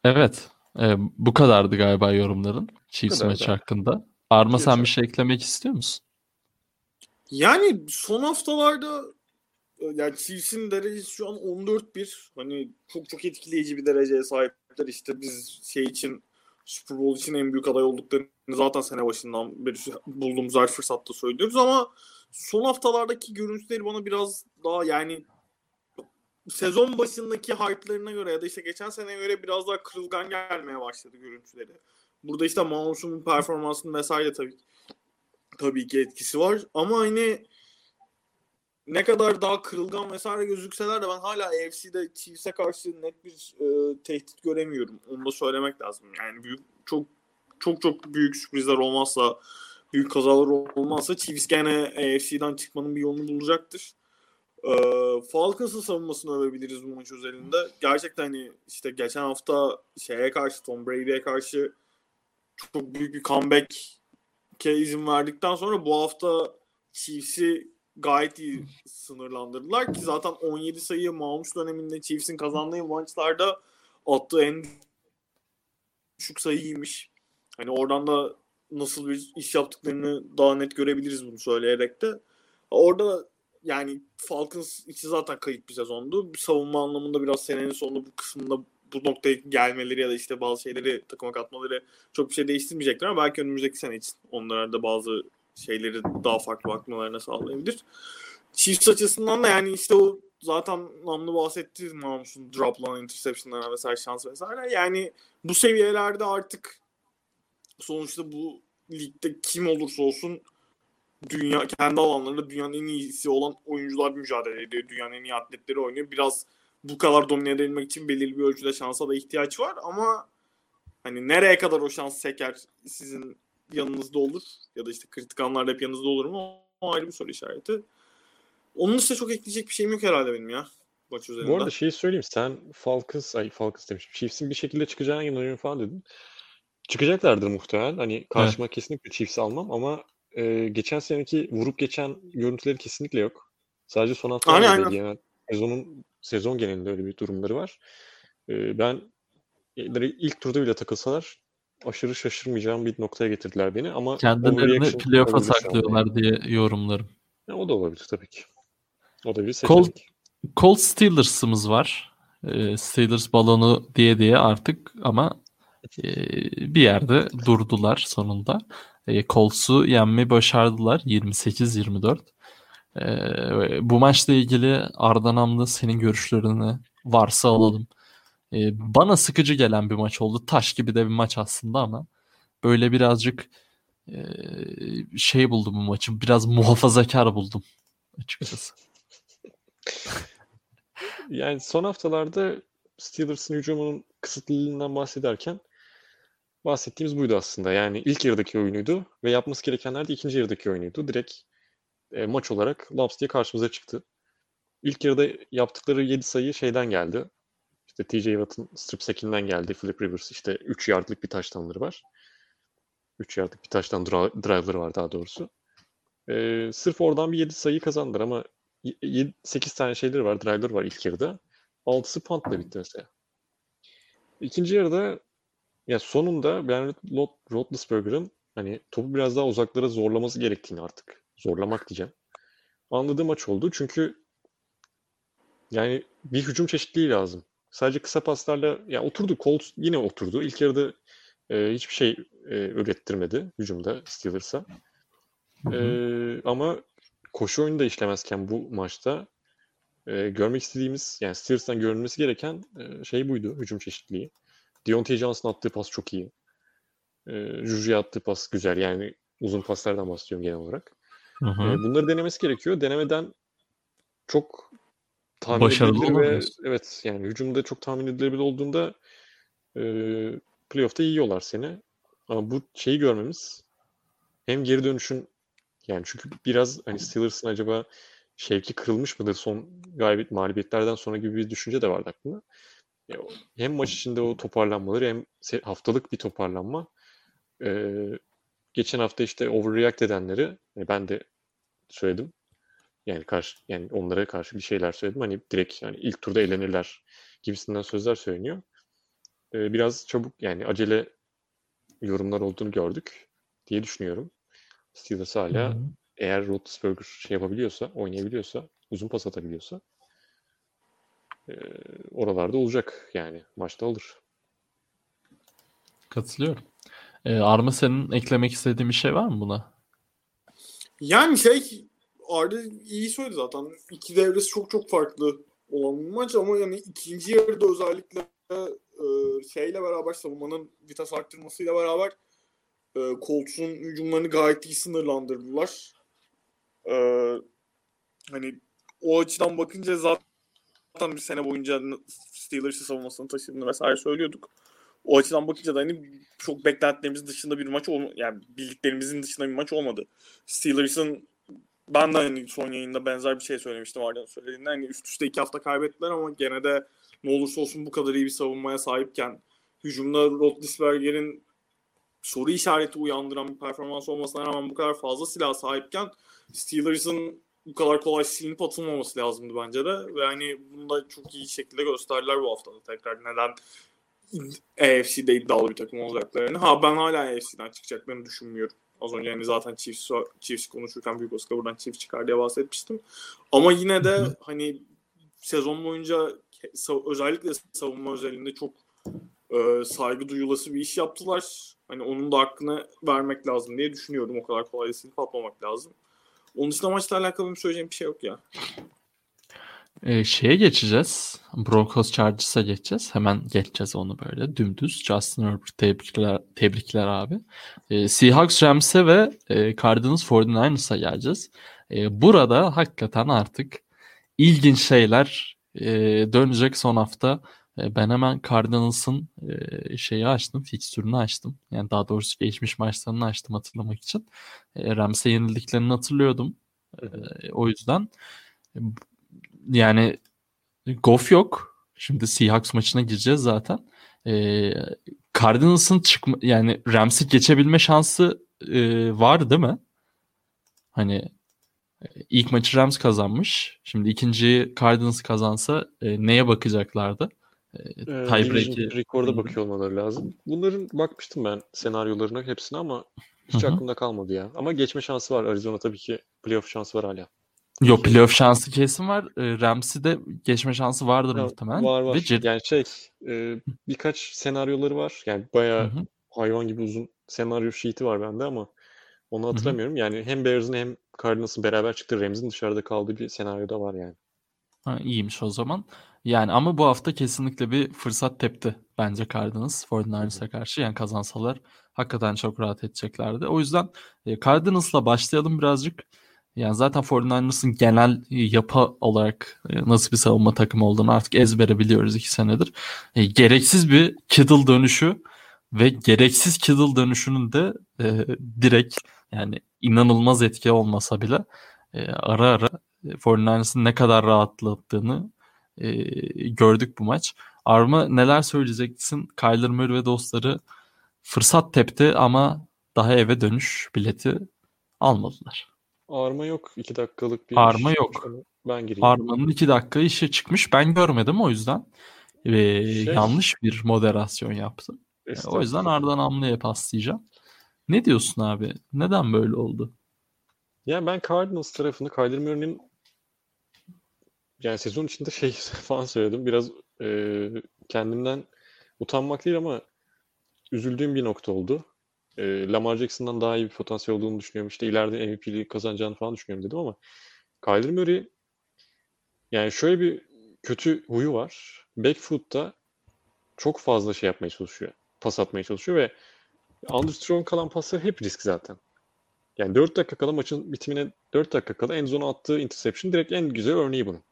evet. E, bu kadardı galiba yorumların Chiefs maçı hakkında. Arma sen bir şey eklemek istiyor musun? Yani son haftalarda e, yani Chiefs'in derecesi şu an 14-1. Hani çok çok etkileyici bir dereceye sahipler. İşte biz şey için Super Bowl için en büyük aday olduklarını zaten sene başından beri bulduğumuz her fırsatta söylüyoruz ama son haftalardaki görüntüleri bana biraz daha yani sezon başındaki hype'larına göre ya da işte geçen seneye göre biraz daha kırılgan gelmeye başladı görüntüleri. Burada işte Mahomes'un performansının vesaire tabii tabii ki etkisi var ama hani ne kadar daha kırılgan vesaire gözükseler de ben hala AFC'de Chiefs'e karşı net bir e, tehdit göremiyorum. Onu da söylemek lazım. Yani büyük çok çok çok büyük sürprizler olmazsa büyük kazalar olmazsa Chiefs gene AFC'den çıkmanın bir yolunu bulacaktır. Ee, Falcons'ın savunmasını övebiliriz bu maç özelinde. Gerçekten hani işte geçen hafta şeye karşı Tom Brady'ye karşı çok büyük bir comeback'e izin verdikten sonra bu hafta Chiefs'i gayet iyi sınırlandırdılar ki zaten 17 sayı Mahomes döneminde Chiefs'in kazandığı maçlarda attığı en düşük sayıymış. Hani oradan da nasıl bir iş yaptıklarını daha net görebiliriz bunu söyleyerek de. Orada yani Falcons için zaten kayıp bir sezondu. Savunma anlamında biraz senenin sonunda bu kısmında bu noktaya gelmeleri ya da işte bazı şeyleri takıma katmaları çok bir şey değiştirmeyecekler ama belki önümüzdeki sene için onlara da bazı şeyleri daha farklı bakmalarına sağlayabilir. Chiefs açısından da yani işte o zaten namlı bahsetti Mahmut'un droplanan interception'larına vesaire şans vesaire. Yani bu seviyelerde artık sonuçta bu ligde kim olursa olsun dünya kendi alanlarında dünyanın en iyisi olan oyuncular mücadele ediyor. Dünyanın en iyi atletleri oynuyor. Biraz bu kadar domine edilmek için belirli bir ölçüde şansa da ihtiyaç var ama hani nereye kadar o şans seker sizin yanınızda olur ya da işte kritik anlarda hep yanınızda olur mu o ayrı bir soru işareti. Onun dışında çok ekleyecek bir şeyim yok herhalde benim ya maç üzerinde. Bu arada şeyi söyleyeyim sen Falcons ay Falcons demişim Chiefs'in bir şekilde çıkacağına inanıyorum falan dedin. Çıkacaklardır muhtemelen. Hani karşıma evet. kesinlikle Chiefs'i almam ama e, geçen seneki vurup geçen görüntüleri kesinlikle yok. Sadece son haftalarda. Yani sezonun sezon genelinde öyle bir durumları var. E, ben ilk turda bile takılsalar aşırı şaşırmayacağım bir noktaya getirdiler beni ama kendilerini playoff'a saklıyorlar diye yorumlarım. Ya, o da olabilir tabii ki. O da bir seçenek. Colt, Colt Steelers'ımız var. Ee, Steelers balonu diye diye artık ama e, bir yerde durdular sonunda. E, Colts'u yenmeyi başardılar 28-24. E, bu maçla ilgili Arda senin görüşlerini varsa alalım. E, bana sıkıcı gelen bir maç oldu. Taş gibi de bir maç aslında ama böyle birazcık e, şey buldum bu maçı. Biraz muhafazakar buldum açıkçası. yani son haftalarda Steelers'ın hücumunun kısıtlılığından bahsederken bahsettiğimiz buydu aslında. Yani ilk yarıdaki oyunuydu ve yapması gerekenler de ikinci yarıdaki oyunuydu. Direkt e, maç olarak Laps diye karşımıza çıktı. İlk yarıda yaptıkları 7 sayı şeyden geldi. İşte TJ Watt'ın strip sack'inden geldi. Philip Rivers işte 3 yardlık bir taştanları var. 3 yardlık bir taştan drive'ları var daha doğrusu. Ee, sırf oradan bir 7 sayı kazandılar ama 7, 8 tane şeyleri var, drive'ları var ilk yarıda. 6'sı puntla bitti mesela. İkinci yarıda ya sonunda ben Roethlisberger'ın hani topu biraz daha uzaklara zorlaması gerektiğini artık zorlamak diyeceğim. Anladığım maç oldu. Çünkü yani bir hücum çeşitliliği lazım. Sadece kısa paslarla ya oturdu. Colts yine oturdu. İlk yarıda e, hiçbir şey e, ürettirmedi hücumda Steelers'a. E, ama koşu oyunu da işlemezken bu maçta e, görmek istediğimiz yani Steelers'tan görülmesi gereken e, şey buydu hücum çeşitliliği. Deontay Johnson attığı pas çok iyi. E, Juju'ya attığı pas güzel yani uzun paslardan bahsediyorum genel olarak. Hı hı. E, bunları denemesi gerekiyor. Denemeden çok tahmin Başarılı edilebilir ve evet yani hücumda çok tahmin edilebilir olduğunda e, playoff'ta yiyorlar seni. Ama bu şeyi görmemiz hem geri dönüşün yani çünkü biraz hani Steelers'ın acaba şevki kırılmış mıdır son galibiyet mağlubiyetlerden sonra gibi bir düşünce de vardı aklımda. E, hem maç içinde o toparlanmaları hem haftalık bir toparlanma. E, geçen hafta işte overreact edenleri e, ben de söyledim. Yani karşı yani onlara karşı bir şeyler söyledim. Hani direkt yani ilk turda elenirler gibisinden sözler söyleniyor. Ee, biraz çabuk yani acele yorumlar olduğunu gördük diye düşünüyorum. Steelers hala hı. eğer Roethlisberger şey yapabiliyorsa, oynayabiliyorsa, uzun pas atabiliyorsa e, oralarda olacak yani. Maçta alır. Katılıyorum. Ee, Arma senin eklemek istediğin bir şey var mı buna? Yani şey Arda iyi söyledi zaten. İki devresi çok çok farklı olan bir maç ama yani ikinci yarıda özellikle e, şeyle beraber savunmanın vites arttırmasıyla beraber e, Colts'un hücumlarını gayet iyi sınırlandırdılar. E, hani o açıdan bakınca zaten bir sene boyunca Steelers'ı savunmasını taşıdığını vesaire söylüyorduk. O açıdan bakınca da hani çok beklentilerimiz dışında bir maç olmadı. Yani bildiklerimizin dışında bir maç olmadı. Steelers'ın ben de hani son yayında benzer bir şey söylemiştim Arda'nın söylediğinde. Hani üst üste iki hafta kaybettiler ama gene de ne olursa olsun bu kadar iyi bir savunmaya sahipken hücumda Roethlisberger'in soru işareti uyandıran bir performans olmasına rağmen bu kadar fazla silah sahipken Steelers'ın bu kadar kolay silinip atılmaması lazımdı bence de. Ve hani bunu da çok iyi şekilde gösterdiler bu haftada tekrar. Neden AFC'de iddialı bir takım olacaklarını. Ha ben hala AFC'den çıkacaklarını düşünmüyorum. Az önce hani zaten Chiefs, Chiefs konuşurken büyük Oscar buradan Chiefs çıkar diye bahsetmiştim. Ama yine de hani sezon boyunca özellikle savunma özelinde çok e, saygı duyulası bir iş yaptılar. Hani onun da hakkını vermek lazım diye düşünüyorum. O kadar kolay silip atmamak lazım. Onun dışında maçla alakalı benim söyleyeceğim bir şey yok ya. Ee, şeye geçeceğiz. Broncos Chargers'a geçeceğiz. Hemen geçeceğiz onu böyle dümdüz. Justin Herbert tebrikler, tebrikler abi. Ee, Seahawks Rams'e ve e, Cardinals 49ers'a geleceğiz. Ee, burada hakikaten artık ilginç şeyler e, dönecek son hafta. E, ben hemen Cardinals'ın e, şeyi açtım, fikstürünü açtım. Yani daha doğrusu geçmiş maçlarını açtım hatırlamak için. E, Rams'e yenildiklerini hatırlıyordum. E, o yüzden yani Goff yok. Şimdi Seahawks maçına gireceğiz zaten. Ee, Cardinals'ın çıkma yani Rams'i geçebilme şansı e, var değil mi? Hani e, ilk maçı Rams kazanmış. Şimdi ikinciyi Cardinals kazansa e, neye bakacaklardı? E, Ee, tiebreak'i- rekorda bakıyor olmaları lazım. Bunların bakmıştım ben senaryolarına hepsine ama hiç Hı hı. aklımda kalmadı ya. Ama geçme şansı var. Arizona tabii ki playoff şansı var hala. Yok playoff şansı kesin var. E, Rams'i de geçme şansı vardır Ha, muhtemelen. Var var. Ve Jet- Yani şey e, birkaç senaryoları var. Yani bayağı hı. hayvan gibi uzun senaryo sheet'i var bende ama onu hatırlamıyorum. Yani hem Bears'ın hem Cardinals'ın beraber çıktığı Rams'in dışarıda kaldığı bir senaryo da var yani. Ha, iyiymiş o zaman. Yani ama bu hafta kesinlikle bir fırsat tepti bence Cardinals 49ers'a karşı. Yani kazansalar hakikaten çok rahat edeceklerdi. O yüzden e, Cardinals'la başlayalım birazcık. Yani zaten 49ers'ın genel e, yapı olarak e, nasıl bir savunma takımı olduğunu artık ezbere biliyoruz iki senedir. E, gereksiz bir Kittle dönüşü ve gereksiz Kittle dönüşünün de e, direkt yani inanılmaz etki olmasa bile e, ara ara e, 49ers'ın ne kadar rahatlattığını e, gördük bu maç. Arma neler söyleyeceksin? Kyler Murray ve dostları fırsat tepti ama daha eve dönüş bileti almadılar. Arma yok. 2 dakikalık bir Arma iş yok. Ben gireyim. Arma'nın iki dakika işe çıkmış. Ben görmedim o yüzden. Ve Şey- yanlış bir moderasyon yaptı. E, O yüzden Estağfurullah. Ardan Amlı'ya paslayacağım. Ne diyorsun abi? Neden böyle oldu? Yani ben Cardinals tarafını Kyler Murray'nin yani sezon içinde şey falan söyledim. Biraz e, kendimden utanmak değil ama üzüldüğüm bir nokta oldu. E, Lamar Jackson'dan daha iyi bir potansiyel olduğunu düşünüyorum. İşte ileride MVP'liği kazanacağını falan düşünüyorum dedim ama Kyler Murray yani şöyle bir kötü huyu var. Backfoot'ta çok fazla şey yapmaya çalışıyor. Pas atmaya çalışıyor ve underthrown kalan paslar hep risk zaten. Yani 4 dakika kala maçın bitimine 4 dakika kala en zona attığı interception direkt en güzel örneği bunun.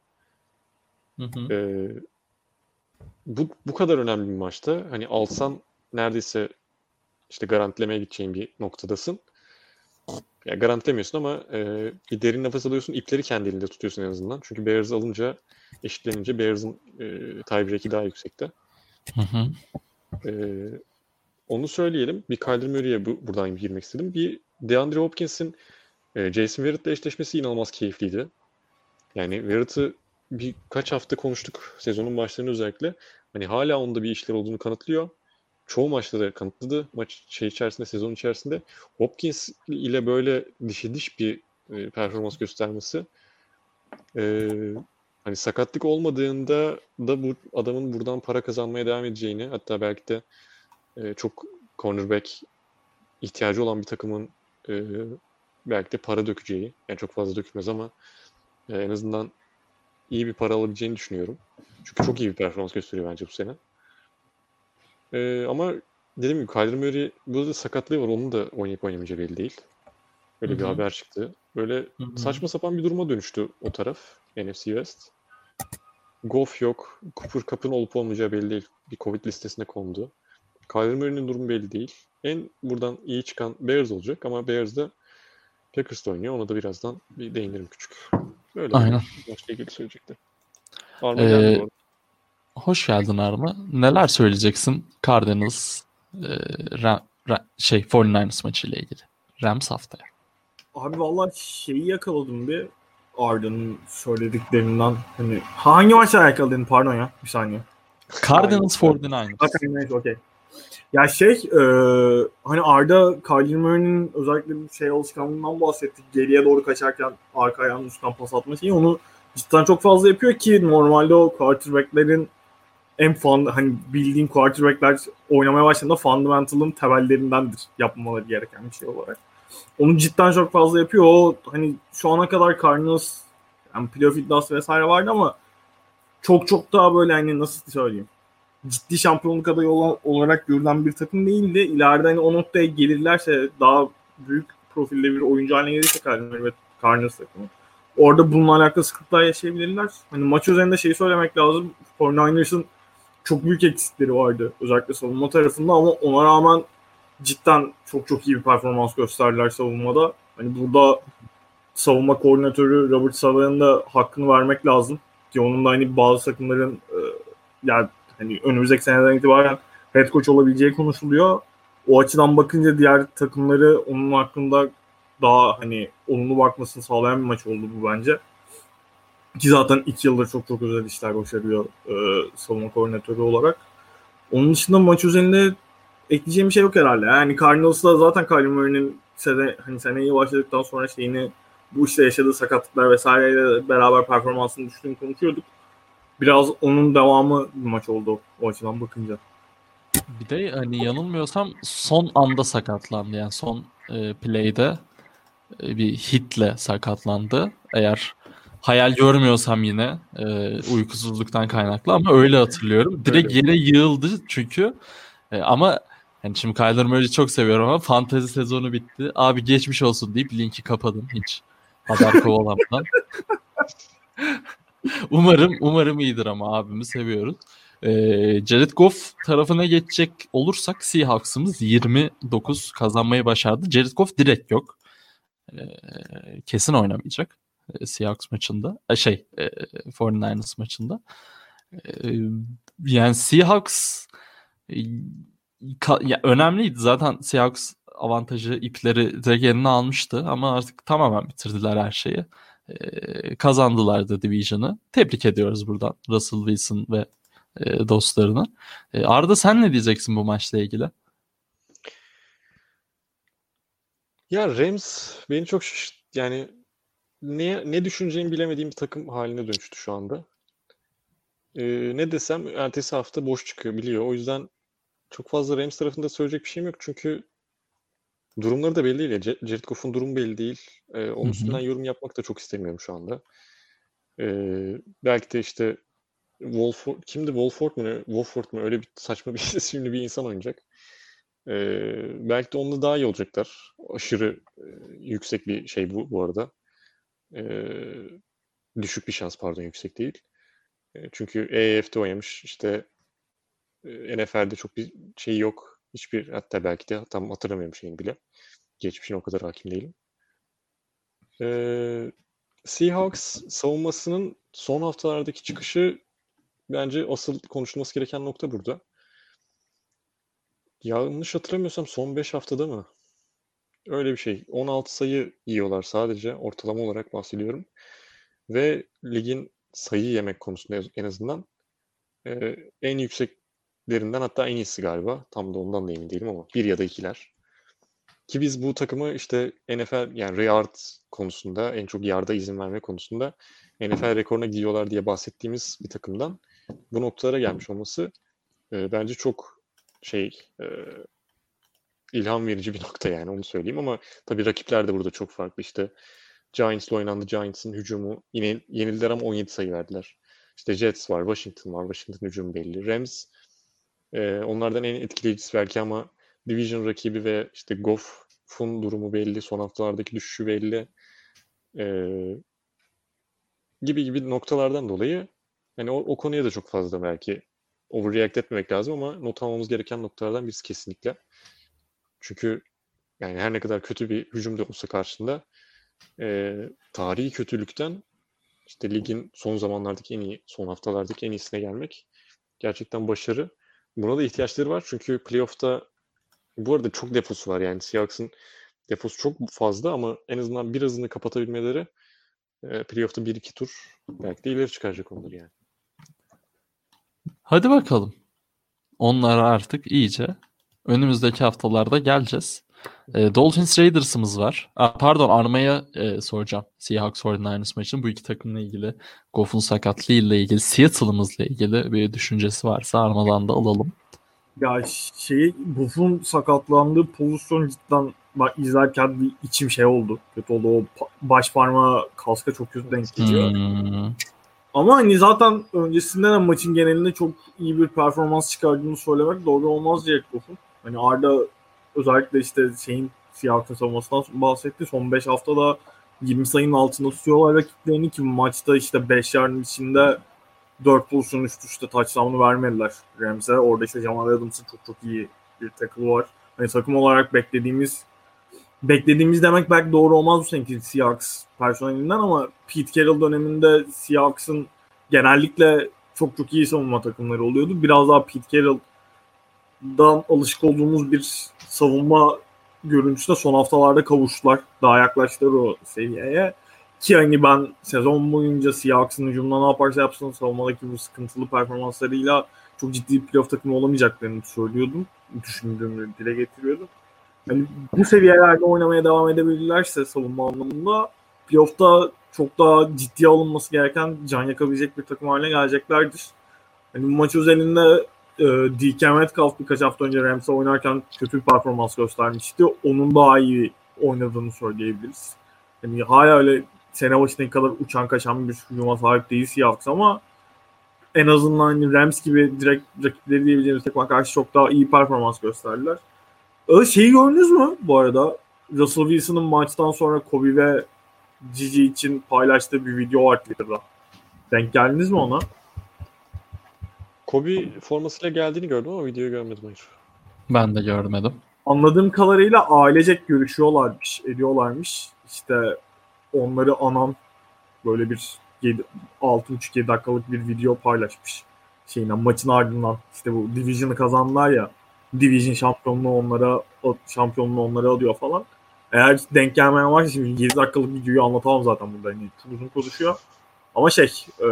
Hı hı. Ee, bu, bu kadar önemli bir maçta hani alsan neredeyse işte garantilemeye gideceğin bir noktadasın. Ya garantilemiyorsun ama e, bir derin nefes alıyorsun. ipleri kendi elinde tutuyorsun en azından. Çünkü Bears alınca eşitlenince Bears'ın e, tiebreak'i daha yüksekte. Hı hı. E, onu söyleyelim. Bir Kyler Murray'e bu, buradan girmek istedim. Bir DeAndre Hopkins'in e, Jason Verrett'le eşleşmesi inanılmaz keyifliydi. Yani Verrett'ı birkaç hafta konuştuk sezonun başlarında özellikle. Hani hala onda bir işler olduğunu kanıtlıyor. Çoğu maçta da kanıtladı. Maç şey içerisinde, sezon içerisinde. Hopkins ile böyle dişe diş bir e, performans göstermesi e, hani sakatlık olmadığında da bu adamın buradan para kazanmaya devam edeceğini hatta belki de e, çok cornerback ihtiyacı olan bir takımın e, belki de para dökeceği yani çok fazla dökülmez ama e, en azından iyi bir para alabileceğini düşünüyorum. Çünkü çok iyi bir performans gösteriyor bence bu sene. E, ama dediğim gibi Kyler Murray burada sakatlığı var. Onun da oynayıp oynamayacağı belli değil. Böyle bir Hı hı. haber çıktı. Böyle Hı hı. saçma sapan bir duruma dönüştü o taraf. NFC West. Goff yok. Cooper Cup'ın olup olmayacağı belli değil. Bir Covid listesine kondu. Kyler Murray'nin durumu belli değil. En buradan iyi çıkan Bears olacak ama Bears de Packers'ta oynuyor. Ona da birazdan bir değinirim küçük. Böyle Aynen. bir maçla ilgili söyleyecekti. Arma Ee, geldi bu. Hoş geldin Arma. Neler söyleyeceksin Cardinals e, Ra- Ra- şey 49ers maçı ile ilgili? Rams haftaya. Abi vallahi şeyi yakaladım bir Arda'nın söylediklerinden. Hani hangi maçla alakalı dedin pardon ya bir saniye. Cardinals 49ers. Hakikaten neyse okey. Ya şey e, hani Arda Kyler Murray'nin özellikle bir şey alışkanlığından bahsettik. Geriye doğru kaçarken arka ayağının üstten pas atma şeyi onu cidden çok fazla yapıyor ki normalde o quarterback'lerin en fun, hani bildiğin quarterback'ler oynamaya başladığında fundamental'ın temellerindendir yapmamaları gereken bir şey olarak. Onu cidden çok fazla yapıyor. O hani şu ana kadar Cardinals yani playoff iddiası vesaire vardı ama çok çok daha böyle hani nasıl söyleyeyim ciddi şampiyonluk adayı olarak görülen bir takım değildi. İleride hani o noktaya gelirlerse daha büyük profilde bir oyuncu haline gelirse Cardinals ve Cardinals takımı. Orada bununla alakalı sıkıntılar yaşayabilirler. Hani maç üzerinde şeyi söylemek lazım. 49ers'ın çok büyük eksikleri vardı. Özellikle savunma tarafında ama ona rağmen cidden çok çok iyi bir performans gösterdiler savunmada. Hani burada savunma koordinatörü Robert Salah'ın da hakkını vermek lazım. Ki onun da hani bazı takımların e, yani hani önümüzdeki seneden itibaren head coach olabileceği konuşuluyor. O açıdan bakınca diğer takımları onun hakkında daha hani olumlu bakmasını sağlayan bir maç oldu bu bence. Ki zaten iki yıldır çok çok özel işler başarıyor e, savunma koordinatörü olarak. Onun dışında maç üzerinde ekleyeceğim bir şey yok herhalde. Yani Cardinals'da zaten Kyler Murray'nin sene, hani seneye başladıktan sonra şeyini bu işte yaşadığı sakatlıklar vesaireyle beraber performansını düştüğünü konuşuyorduk. Biraz onun devamı bir maç oldu o açıdan bakınca. Bir de hani yanılmıyorsam son anda sakatlandı. Yani son e, play'de e, bir hitle sakatlandı. Eğer hayal görmüyorsam yine e, uykusuzluktan kaynaklı ama öyle hatırlıyorum. Direkt yere yığıldı çünkü. E, ama yani şimdi Kyler Murray'i çok seviyorum ama fantezi sezonu bitti. Abi geçmiş olsun deyip linki kapadım hiç haber kovalamadan. umarım umarım iyidir ama abimi seviyoruz. Ee, Jared Goff tarafına geçecek olursak Seahawks'ımız 29 kazanmayı başardı. Jared Goff direkt yok. Ee, kesin oynamayacak. Ee, Seahawks maçında. Ee, şey e, 49ers maçında. Ee, yani Seahawks e, ya önemliydi. Zaten Seahawks avantajı ipleri direkt eline almıştı ama artık tamamen bitirdiler her şeyi. Kazandılar da Division'ı. Tebrik ediyoruz buradan Russell Wilson ve e, dostlarını. E, Arda sen ne diyeceksin bu maçla ilgili? Ya Rams beni çok şaşırt yani ne ne düşüneceğimi bilemediğim bir takım haline dönüştü şu anda. Ee, ne desem ertesi hafta boş çıkıyor biliyor. O yüzden çok fazla Rams tarafında söyleyecek bir şeyim yok. Çünkü durumları da belli değil. Ya. Jared Goff'un durumu belli değil. Ee, onun üstünden yorum yapmak da çok istemiyorum şu anda. Ee, belki de işte Wolford, kimdi Wolford mu? Wolford mu? Öyle bir saçma bir isimli bir insan oynayacak. Ee, belki de onunla daha iyi olacaklar. Aşırı e, yüksek bir şey bu bu arada. Ee, düşük bir şans pardon yüksek değil. E, çünkü EF'de oynamış. İşte e, NFL'de çok bir şey yok. Hiçbir hatta belki de tam hatırlamıyorum şeyini bile. Geçmişine o kadar hakim değilim. Ee, Seahawks savunmasının son haftalardaki çıkışı bence asıl konuşulması gereken nokta burada. Yanlış hatırlamıyorsam son 5 haftada mı? Öyle bir şey. 16 sayı yiyorlar sadece. Ortalama olarak bahsediyorum. Ve ligin sayı yemek konusunda en azından e, en yükseklerinden hatta en iyisi galiba. Tam da ondan da emin değilim ama bir ya da ikiler. Ki biz bu takımı işte NFL yani yard konusunda en çok yarda izin verme konusunda NFL rekoruna gidiyorlar diye bahsettiğimiz bir takımdan bu noktalara gelmiş olması e, bence çok şey e, ilham verici bir nokta yani onu söyleyeyim ama tabii rakipler de burada çok farklı işte Giants'la oynandı. Giants'ın hücumu yine yenildiler ama 17 sayı verdiler. İşte Jets var, Washington var. Washington hücumu belli. Rams e, onlardan en etkileyicisi belki ama Division rakibi ve işte Goff'un durumu belli. Son haftalardaki düşüşü belli. E, gibi gibi noktalardan dolayı hani o, o konuya da çok fazla belki overreact etmemek lazım ama not almamız gereken noktalardan birisi kesinlikle. Çünkü yani her ne kadar kötü bir hücum da olsa karşında e, tarihi kötülükten işte ligin son zamanlardaki en iyi, son haftalardaki en iyisine gelmek gerçekten başarı. Buna da ihtiyaçları var çünkü playoff'ta bu arada çok defosu var yani Seahawks'ın defosu çok fazla ama en azından birazını kapatabilmeleri e, playoff'ta 1-2 tur belki de ileri çıkaracak onları yani. Hadi bakalım. Onlara artık iyice önümüzdeki haftalarda geleceğiz. E, Dolphins Raiders'ımız var. Aa, pardon Arma'ya e, soracağım. Seahawks 49ers maçının bu iki takımla ilgili Goff'un sakatlığı ile ilgili Seattle'ımızla ilgili bir düşüncesi varsa Arma'dan da alalım. Ya şey Buff'un sakatlandığı pozisyon cidden bak izlerken bir içim şey oldu. Kötü oldu. O baş parmağı kaska çok kötü denk geliyor. Hmm. Ama hani zaten öncesinden de maçın genelinde çok iyi bir performans çıkardığını söylemek doğru olmaz Jared Goff'un. Hani Arda özellikle işte şeyin Seahawks'ın savunmasından bahsetti. Son 5 haftada 20 sayının altında tutuyorlar rakiplerini ki maçta işte 5 yarın içinde 4 pozisyon üst üste touchdown'u vermediler Rams'e. Orada işte Jamal Adams'ın çok çok iyi bir tackle var. Hani takım olarak beklediğimiz beklediğimiz demek belki doğru olmaz bu seneki Seahawks personelinden ama Pete Carroll döneminde Seahawks'ın genellikle çok çok iyi savunma takımları oluyordu. Biraz daha Pete Carroll'dan alışık olduğumuz bir savunma görüntüsüne son haftalarda kavuştular. Daha yaklaştılar o seviyeye. Ki hani ben sezon boyunca Seahawks'ın hücumunda ne yaparsa yapsın savunmadaki bu sıkıntılı performanslarıyla çok ciddi bir playoff takımı olamayacaklarını söylüyordum. Düşündüğümü dile getiriyordum. Hani bu seviyelerde oynamaya devam edebilirlerse savunma anlamında playoff'ta çok daha ciddiye alınması gereken can yakabilecek bir takım haline geleceklerdir. Hani bu maç özelinde e, DK Metcalf birkaç hafta önce Rams'e oynarken kötü bir performans göstermişti. Onun daha iyi oynadığını söyleyebiliriz. Yani hala öyle sene başındaki kadar uçan kaçan bir hücuma sahip değil Seahawks ama en azından hani Rams gibi direkt rakipleri diyebileceğimiz takıma karşı çok daha iyi performans gösterdiler. Öyle şeyi gördünüz mü bu arada? Russell Wilson'ın maçtan sonra Kobe ve Gigi için paylaştığı bir video var Twitter'da. Denk geldiniz mi ona? Kobe formasıyla geldiğini gördüm ama videoyu görmedim hayır. Ben de görmedim. Anladığım kadarıyla ailecek görüşüyorlarmış, ediyorlarmış. İşte onları anan böyle bir 6,5-7 dakikalık bir video paylaşmış. Şeyinden maçın ardından işte bu Division'ı kazandılar ya. Division şampiyonluğu onlara şampiyonluğu onlara alıyor falan. Eğer denk gelmeyen varsa şimdi 7 dakikalık videoyu anlatamam zaten burada. Yani çok uzun konuşuyor. Ama şey e,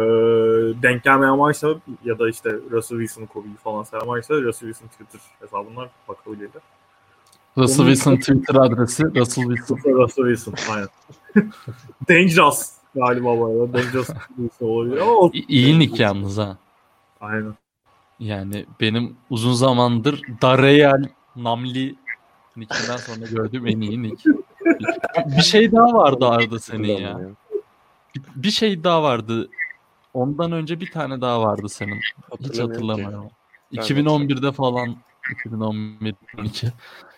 denk gelmeyen varsa ya da işte Russell Wilson, Kobe'yi falan seven varsa Russell Wilson Twitter hesabından bakabilirler. Russell Onun- Wilson Twitter adresi Russell Wilson. Russell Wilson aynen. Dangerous galiba bu arada. Dangerous Wilson olabilir ama o... İyi nick yalnız ha. Aynen. Yani benim uzun zamandır Darreal Namli nickinden sonra gördüğüm en iyi nick. bir şey daha vardı Arda senin ya. Bir, şey daha vardı. Ondan önce bir tane daha vardı senin. Hiç hatırlamıyorum. 2011'de falan 2011 12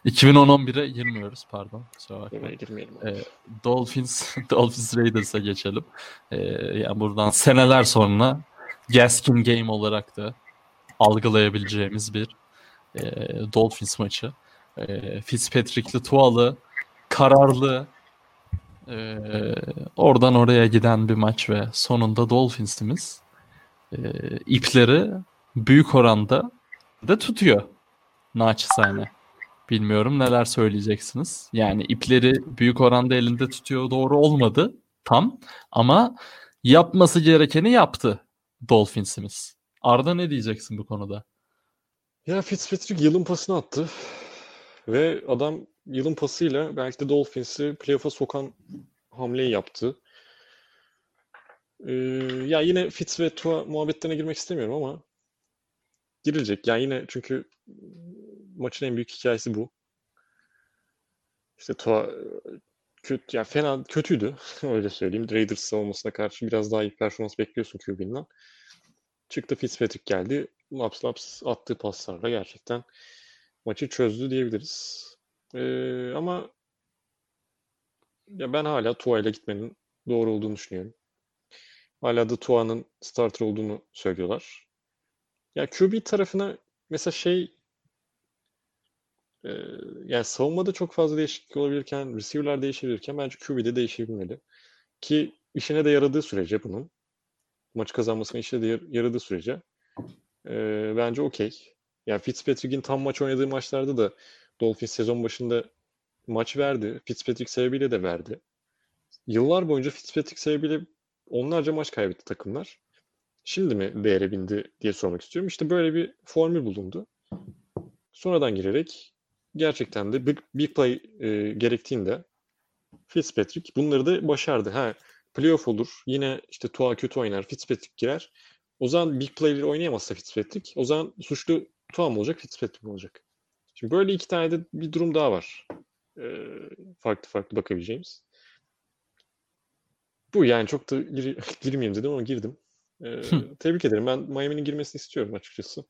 2010-11'e girmiyoruz pardon. Kusura. Girmeyelim. Ee, Dolphins Dolphins Raiders'a geçelim. Ee, yani buradan seneler sonra Gaskin Game olarak da algılayabileceğimiz bir e, Dolphins maçı. E, Fitzpatrick'li Tualı kararlı e, oradan oraya giden bir maç ve sonunda Dolphins'imiz e, ipleri büyük oranda da tutuyor naçizane. Bilmiyorum neler söyleyeceksiniz. Yani ipleri büyük oranda elinde tutuyor doğru olmadı tam ama yapması gerekeni yaptı Dolphins'imiz. Arda ne diyeceksin bu konuda? Ya Fitzpatrick yılın pasını attı. Ve adam yılın pasıyla belki de Dolphins'i playoff'a sokan hamleyi yaptı. Ee, ya yine Fitz ve Tua muhabbetlerine girmek istemiyorum ama girilecek. Yani yine çünkü maçın en büyük hikayesi bu. İşte Tua kötü, yani fena kötüydü. Öyle söyleyeyim. Raiders savunmasına karşı biraz daha iyi performans bekliyorsun QB'nden. Çıktı Fitzpatrick geldi. Laps laps attığı paslarla gerçekten maçı çözdü diyebiliriz. Ee, ama ya ben hala Tua ile gitmenin doğru olduğunu düşünüyorum. Hala da Tua'nın starter olduğunu söylüyorlar. Ya QB tarafına mesela şey e, yani savunmada çok fazla değişiklik olabilirken, receiver'lar değişebilirken bence QB'de değişebilmeli. Ki işine de yaradığı sürece bunun maçı kazanmasına işine de yaradığı sürece e, bence okey. Yani Fitzpatrick'in tam maç oynadığı maçlarda da Dolphins sezon başında maç verdi. Fitzpatrick sebebiyle de verdi. Yıllar boyunca Fitzpatrick sebebiyle onlarca maç kaybetti takımlar. Şimdi mi değere bindi diye sormak istiyorum. İşte böyle bir formül bulundu. Sonradan girerek gerçekten de big, big play e, gerektiğinde Fitzpatrick bunları da başardı. Ha, playoff olur. Yine işte Tua kötü oynar. Fitzpatrick girer. O zaman big play'leri oynayamazsa Fitzpatrick o zaman suçlu Tua mı olacak Fitzpatrick mi olacak? Şimdi böyle iki tane de bir durum daha var. Ee, farklı farklı bakabileceğimiz. Bu yani çok da gir girmeyeyim dedim ama girdim. Ee, tebrik ederim. Ben Miami'nin girmesini istiyorum açıkçası.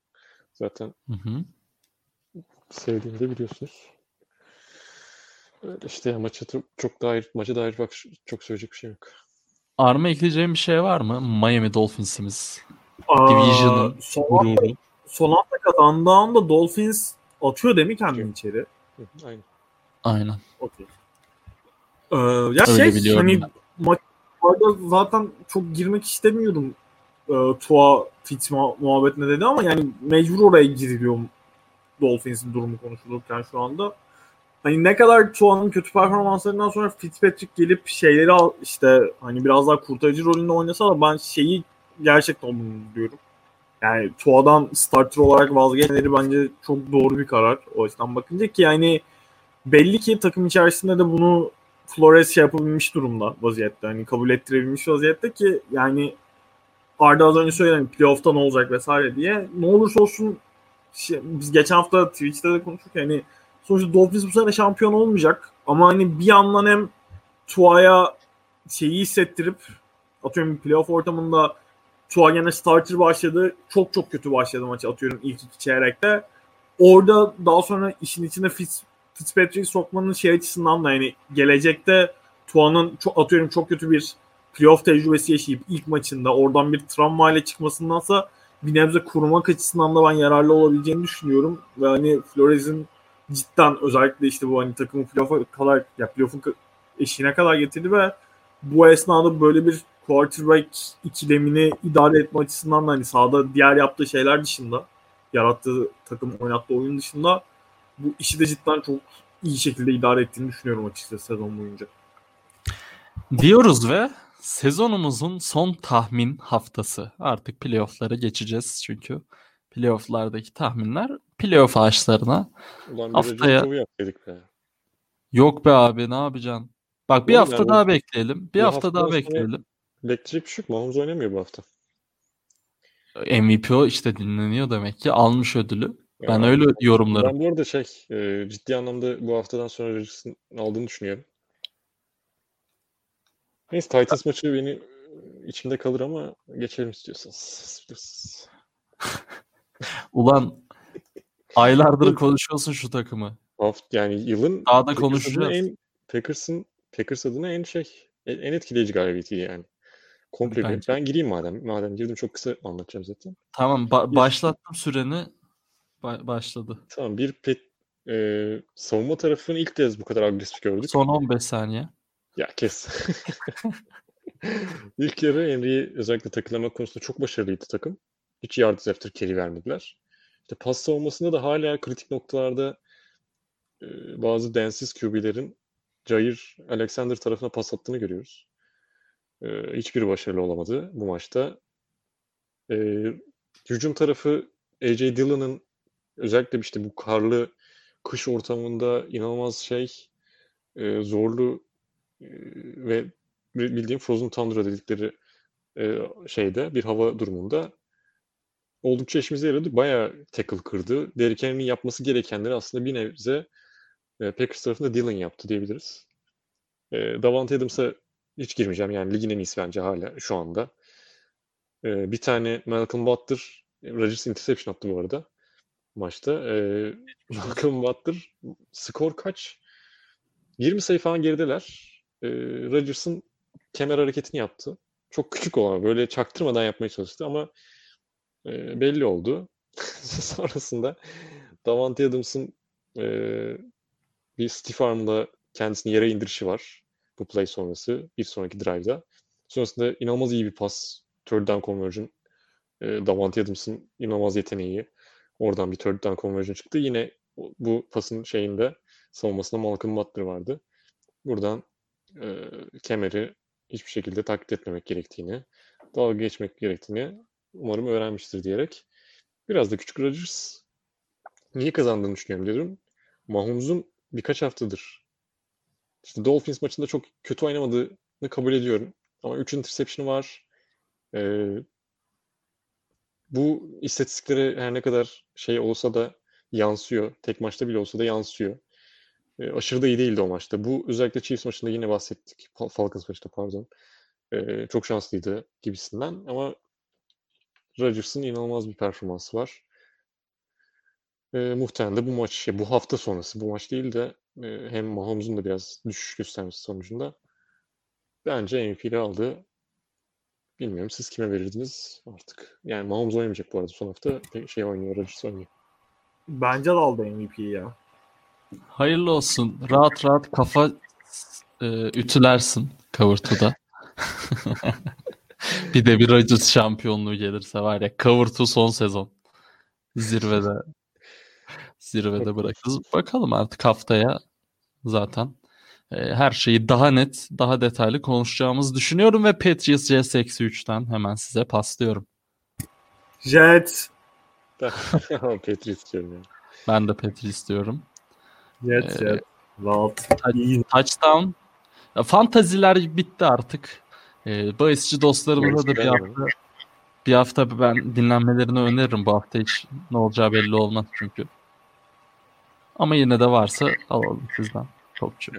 Zaten hı hı. sevdiğimi de biliyorsunuz. Öyle işte maça çok dair, maça dair bak çok söyleyecek bir şey yok. Arma ekleyeceğim bir şey var mı? Miami Dolphins'imiz. Division'ın gururu. Son hafta kazandığında Dolphins atıyor değil mi kendini içeri? Aynen. Aynen. Okay. Ee, ya Öyle şey hani maçlarda zaten çok girmek istemiyorum e, Tua Fitz muhabbetine dedi ama yani mecbur oraya giriliyor Dolphins'in durumu konuşulurken şu anda. Hani ne kadar Tua'nın kötü performanslarından sonra Fitzpatrick gelip şeyleri al, işte hani biraz daha kurtarıcı rolünde oynasa da ben şeyi gerçekten olduğunu diyorum. Yani Tua'dan starter olarak vazgeçmeleri bence çok doğru bir karar o açıdan bakınca ki yani belli ki takım içerisinde de bunu Flores şey yapabilmiş durumda vaziyette. Hani kabul ettirebilmiş vaziyette ki yani Arda az önce söyledi hani playoff'ta ne olacak vesaire diye. Ne olursa olsun şey, biz geçen hafta Twitch'te de konuştuk yani sonuçta Dolphins bu sene şampiyon olmayacak ama hani bir yandan hem Tua'ya şeyi hissettirip atıyorum playoff ortamında Tua gene starter başladı. Çok çok kötü başladı maçı atıyorum ilk iki çeyrekte. Orada daha sonra işin içine Fitz, Fitzpatrick sokmanın şey açısından da yani gelecekte Tua'nın çok atıyorum çok kötü bir playoff tecrübesi yaşayıp ilk maçında oradan bir travmayla çıkmasındansa bir nebze kurumak açısından da ben yararlı olabileceğini düşünüyorum. Ve hani Flores'in cidden özellikle işte bu hani takımı playoff'a kadar ya playoff'un eşiğine kadar getirdi ve bu esnada böyle bir quarterback ikilemini idare etme açısından da hani sahada diğer yaptığı şeyler dışında yarattığı takım oynattığı oyun dışında bu işi de cidden çok iyi şekilde idare ettiğini düşünüyorum açıkçası sezon boyunca. Diyoruz ve sezonumuzun son tahmin haftası. Artık playoff'lara geçeceğiz çünkü playoff'lardaki tahminler playoff ağaçlarına Ulan haftaya be. Yok be abi ne yapacaksın? Bak bir Oğlum hafta yani daha bekleyelim. Bir hafta, hafta daha bekleyelim. Şey yok. Mahomes oynamıyor bu hafta. MVP o işte dinleniyor demek ki. Almış ödülü. Ben Yani öyle yorumlarım. Ben bu arada şey e, ciddi anlamda bu haftadan sonra Rodgers'ın aldığını düşünüyorum. Neyse Titans maçı beni içimde kalır ama geçelim istiyorsanız. Ulan aylardır konuşuyorsun şu takımı. Haft yani yılın Daha da konuşacağız. En, Packers'ın Packers adına en şey en, etkileyici galibiyetiydi yani. Komple Bence. Ben gireyim madem. Madem girdim çok kısa anlatacağım zaten. Tamam ba- Bir- başlattım süreni. Ba- başladı. Tamam bir pet, e, savunma tarafını ilk kez bu kadar agresif gördük. Son 15 saniye. Ya kes. İlk yarı Henry'i özellikle takılama konusunda çok başarılıydı takım. Hiç yards after carry vermediler. İşte pas savunmasında da hala kritik noktalarda e, bazı densiz QB'lerin Jair Alexander tarafına pas attığını görüyoruz. Hiçbiri başarılı olamadı bu maçta. E, hücum tarafı AJ Dillon'ın özellikle işte bu karlı kış ortamında inanılmaz şey e, zorlu e, ve bildiğim Frozen Tundra dedikleri e, şeyde bir hava durumunda oldukça işimize yaradı. Bayağı tackle kırdı. Derrick Henry'nin yapması gerekenleri aslında bir nebze e, Packers tarafında Dillon yaptı diyebiliriz. E, Davante Adams'a hiç girmeyeceğim. Yani ligin en iyisi bence hala şu anda. E, bir tane Malcolm Butler Rodgers interception attı bu arada maçta. E, Malcolm Butler skor kaç? 20 sayı falan gerideler. E, Rodgers'ın kemer hareketini yaptı. Çok küçük olan böyle çaktırmadan yapmaya çalıştı ama e, belli oldu. Sonrasında Davante Adams'ın e, bir stiff arm'la kendisini yere indirişi var. Bu play sonrası. Bir sonraki drive'da. Sonrasında inanılmaz iyi bir pas. Third down conversion. E, Davante Adams'ın inanılmaz yeteneği. Oradan bir third down conversion çıktı. Yine bu pasın şeyinde savunmasında Malcolm Butler vardı. Buradan e, kemeri hiçbir şekilde taklit etmemek gerektiğini, dalga geçmek gerektiğini umarım öğrenmiştir diyerek biraz da küçük Rodgers niye kazandığını düşünüyorum diyorum. Mahomes'un birkaç haftadır işte Dolphins maçında çok kötü oynamadığını kabul ediyorum. Ama 3 interception'ı var. Ee, bu istatistiklere her ne kadar şey olsa da yansıyor. Tek maçta bile olsa da yansıyor. E, aşırı da iyi değildi o maçta. Bu özellikle Chiefs maçında yine bahsettik. Fal- Falcons maçında pardon. E, çok şanslıydı gibisinden ama Rodgers'ın inanılmaz bir performansı var. E, muhtemelen de bu maç, bu hafta sonrası bu maç değil de e, hem Mahomes'un da biraz düşüş göstermesi sonucunda bence MVP'li aldı. Bilmiyorum siz kime verirdiniz artık. Yani Mahomes oynamayacak bu arada son hafta. Şey oynuyor, Rodgers oynuyor. Bence de aldı MVP'yi ya. Hayırlı olsun. Rahat rahat kafa e, ütülersin 2'da. bir de bir Rodgers şampiyonluğu gelirse var ya 2 son sezon. Zirvede zirvede bırakırız. Bakalım artık haftaya zaten e, her şeyi daha net, daha detaylı konuşacağımızı düşünüyorum ve Patriots Jets eksi 3'ten hemen size paslıyorum. Jet. Patriots diyorum. Ben de Patriots diyorum. Jet, Ee, Jet. İyi. Touchdown. Ya, fantaziler bitti artık. Ee, bahisçi dostlarımıza da bir hafta bir hafta ben dinlenmelerini öneririm. Bu hafta hiç ne olacağı belli olmaz çünkü. Ama yine de varsa alalım sizden. Topçu.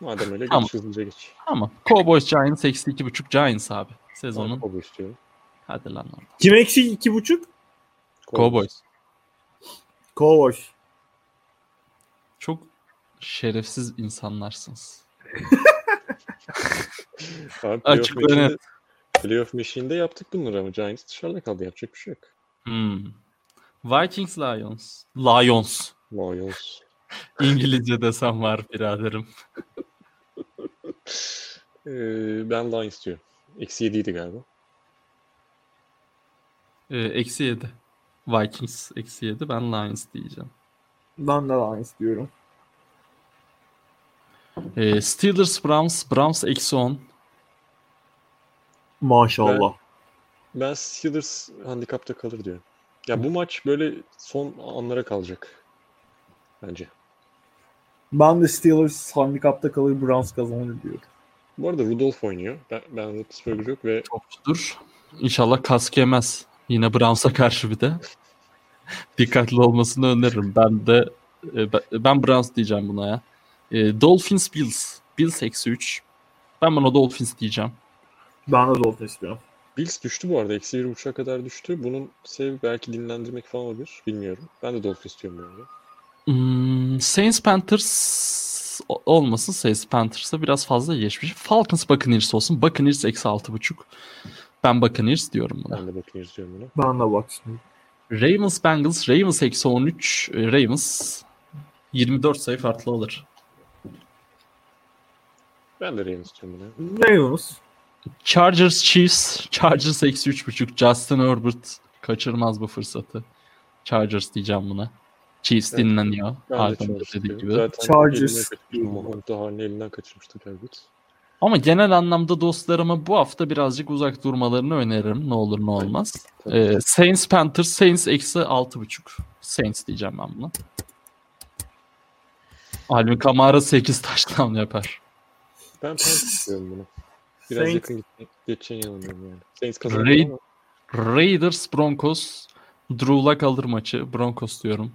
Madem öyle Tamam. geç hızlıca geç. Ama Cowboys Giants eksi iki buçuk Giants abi. Sezonun. Cowboys istiyorum. Hadi lan lan. Kim eksik iki buçuk? Cowboys. Cowboys. Çok şerefsiz insanlarsınız. Abi Açık ve playoff machine'de yaptık bunları ama Giants dışarıda kaldı. Yapacak bir şey yok. Hmm. Vikings Lions. Lions. Lions. İngilizce desem var biraderim. Ee, ben Lions diyorum. Eksi 7 idi galiba. Ee, eksi 7. Vikings eksi 7. Ben Lions diyeceğim. Ben de Lions diyorum. Ee, Steelers Browns. Browns eksi 10. Maşallah. Ben Steelers handikapta kalır diyorum. Ya bu maç böyle son anlara kalacak. Bence. Ben de Steelers handikapta kalır Browns kazanır diyorum. Bu arada Rudolph oynuyor. Ben, ben Roethlisberger yok ve Topçudur. İnşallah kask yemez Yine Browns'a karşı bir de. Dikkatli olmasını öneririm. Ben de e, ben- Browns diyeceğim buna ya. E, Dolphins Bills. Bills eksi 3. Ben buna Dolphins diyeceğim. Ben de Dolphins istiyorum. Bills düştü bu arada. Eksi bir buçuğa kadar düştü. Bunun sebebi belki dinlendirmek falan olabilir. Bilmiyorum. Ben de Dolphins diyorum bu arada. Hmm, Saints Panthers olmasın. Saints Panthers'a biraz fazla geçmiş. Falcons Buccaneers olsun. Buccaneers eksi 6.5. Ben Buccaneers diyorum buna. Ben de bakın diyorum buna. Ben de şimdi. Ravens Bengals. Ravens eksi 13. e, Ravens 24 sayı farklı alır. Ben de Ravens diyorum buna. Ravens. Chargers Chiefs. Chargers eksi 3.5. Justin Herbert kaçırmaz bu fırsatı. Chargers diyeceğim buna. Chiefs Evet. dinleniyor. Chargers dediği gibi. Zaten Chargers. Harney elinden kaçırmıştı Herbert. Ama genel anlamda dostlarıma bu hafta birazcık uzak durmalarını öneririm. Ne olur ne olmaz. Ee, Saints Panthers. Saints eksi 6.5. Saints diyeceğim ben buna. Alvin Kamara 8 taştan yapar. Ben Panthers diyorum bunu. Biraz Saints- yakın geçeceğine inanıyorum yani. Saints kazanır ama Raiders Broncos. Drew Luck alır maçı. Broncos diyorum.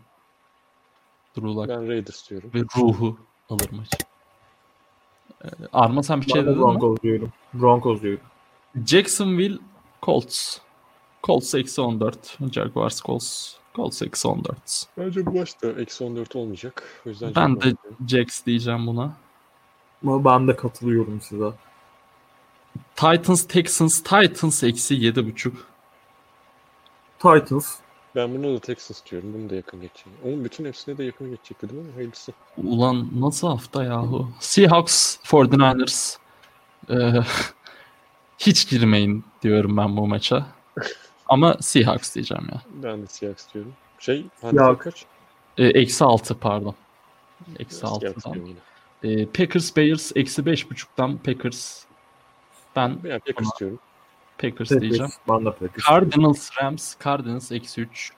Drew Luck ben Raiders diyorum. ve ruhu alır maçı. Ee, Arma sen bir şey Ben de dedin mi? Broncos diyorum. Broncos diyorum. Jacksonville Colts. Colts eksi 14. Jaguars Colts. Colts eksi 14. Bence bu maçta eksi 14 olmayacak. O yüzden Ben de. Jax diyeceğim buna. Ama ben de katılıyorum size. Titans Texans. Titans eksi 7.5. Titans. Ben bunu da Texans diyorum. Bunu da yakın geçeceğini. Onun bütün hepsine de yakın geçecekti değil mi? Hayırlısı. Ulan nasıl hafta yahu? Seahawks 49ers. Ee, hiç girmeyin diyorum ben bu maça. Ama Seahawks diyeceğim ya. Ben de Seahawks diyorum. Şey, Yok. kaç? Ee, Eksi 6 pardon. Eksi Seahawks 6'dan. diyorum yine. Ee, Packers Bears eksi 5.5'tan Packers. Ben Ben Packers diyorum. Packers Packers. diyeceğim. Ben de Packers. Cardinals Rams. Cardinals eksi 3.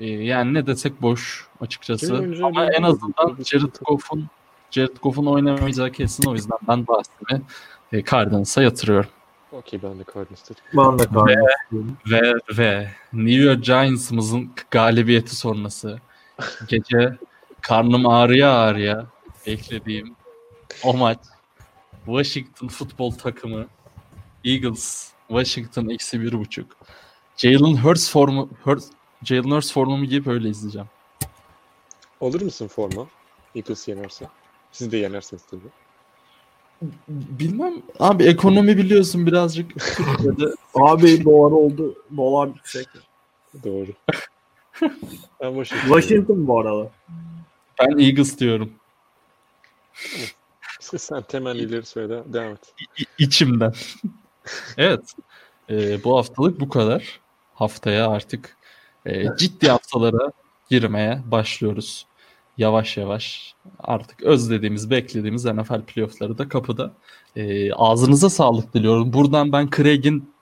Ee, yani ne desek boş açıkçası. Senin önce Ama en azından Jared Goff'un Jared Goff'un oynamayacağı kesin o yüzden ben bahsimi e, Cardinals'a yatırıyorum. Okey ben de Cardinals dedim. Ben de Cardinals diyorum. Ve ve New York Giants'ımızın galibiyeti sonrası gece karnım ağrıya ağrıya beklediğim o maç Washington futbol takımı Eagles Washington eksi bir buçuk Jalen Hurts formu Hurts, Jalen Hurts formumu giyip öyle izleyeceğim. Alır mısın forma? Eagles yenerse. Siz de yenersiniz tabii. Bilmem abi ekonomi biliyorsun birazcık Abi dolar oldu. Dolar yüksek. Doğru. ben Washington. Washington bu arada. ben Eagles diyorum. Sen, sen temennileri söyle. Devam et. İ- içimden. Evet. Ee, bu haftalık bu kadar. Haftaya artık e, ciddi haftalara girmeye başlıyoruz. Yavaş yavaş artık özlediğimiz, beklediğimiz NFL playoffları da kapıda. Ee, ağzınıza sağlık diliyorum. Buradan ben Craig'in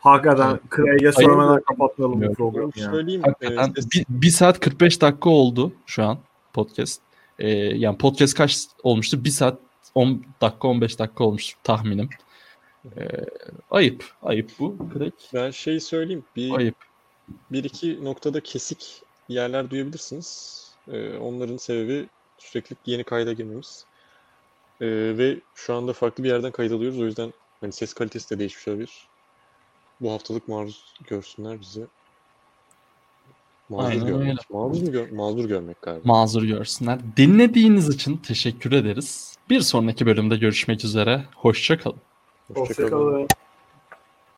Hakikaten Craig'e söylemeden kapatmayalım bu programı ya. Söyleyeyim. hakikaten e, ses- bir, bir saat 45 dakika oldu şu an podcast. Ee, yani podcast kaç olmuştu? Bir saat 10 dakika 15 dakika olmuş tahminim. Ee, ayıp. Ayıp bu. Craig. ben şey söyleyeyim. Bir, Ayıp. bir iki noktada kesik yerler duyabilirsiniz. Ee, onların sebebi sürekli yeni kayda girmemiz. Ee, ve şu anda farklı bir yerden kayıt alıyoruz. O yüzden hani ses kalitesi de değişmiş olabilir. Bu haftalık maruz görsünler bizi. Mazur Aynen görmek. öyle. Mazur, gör- mazur görmek galiba. mazur görsünler. Dinlediğiniz için teşekkür ederiz. Bir sonraki bölümde görüşmek üzere. Hoşça kalın. Hoşçakalın. Hoşçakalın.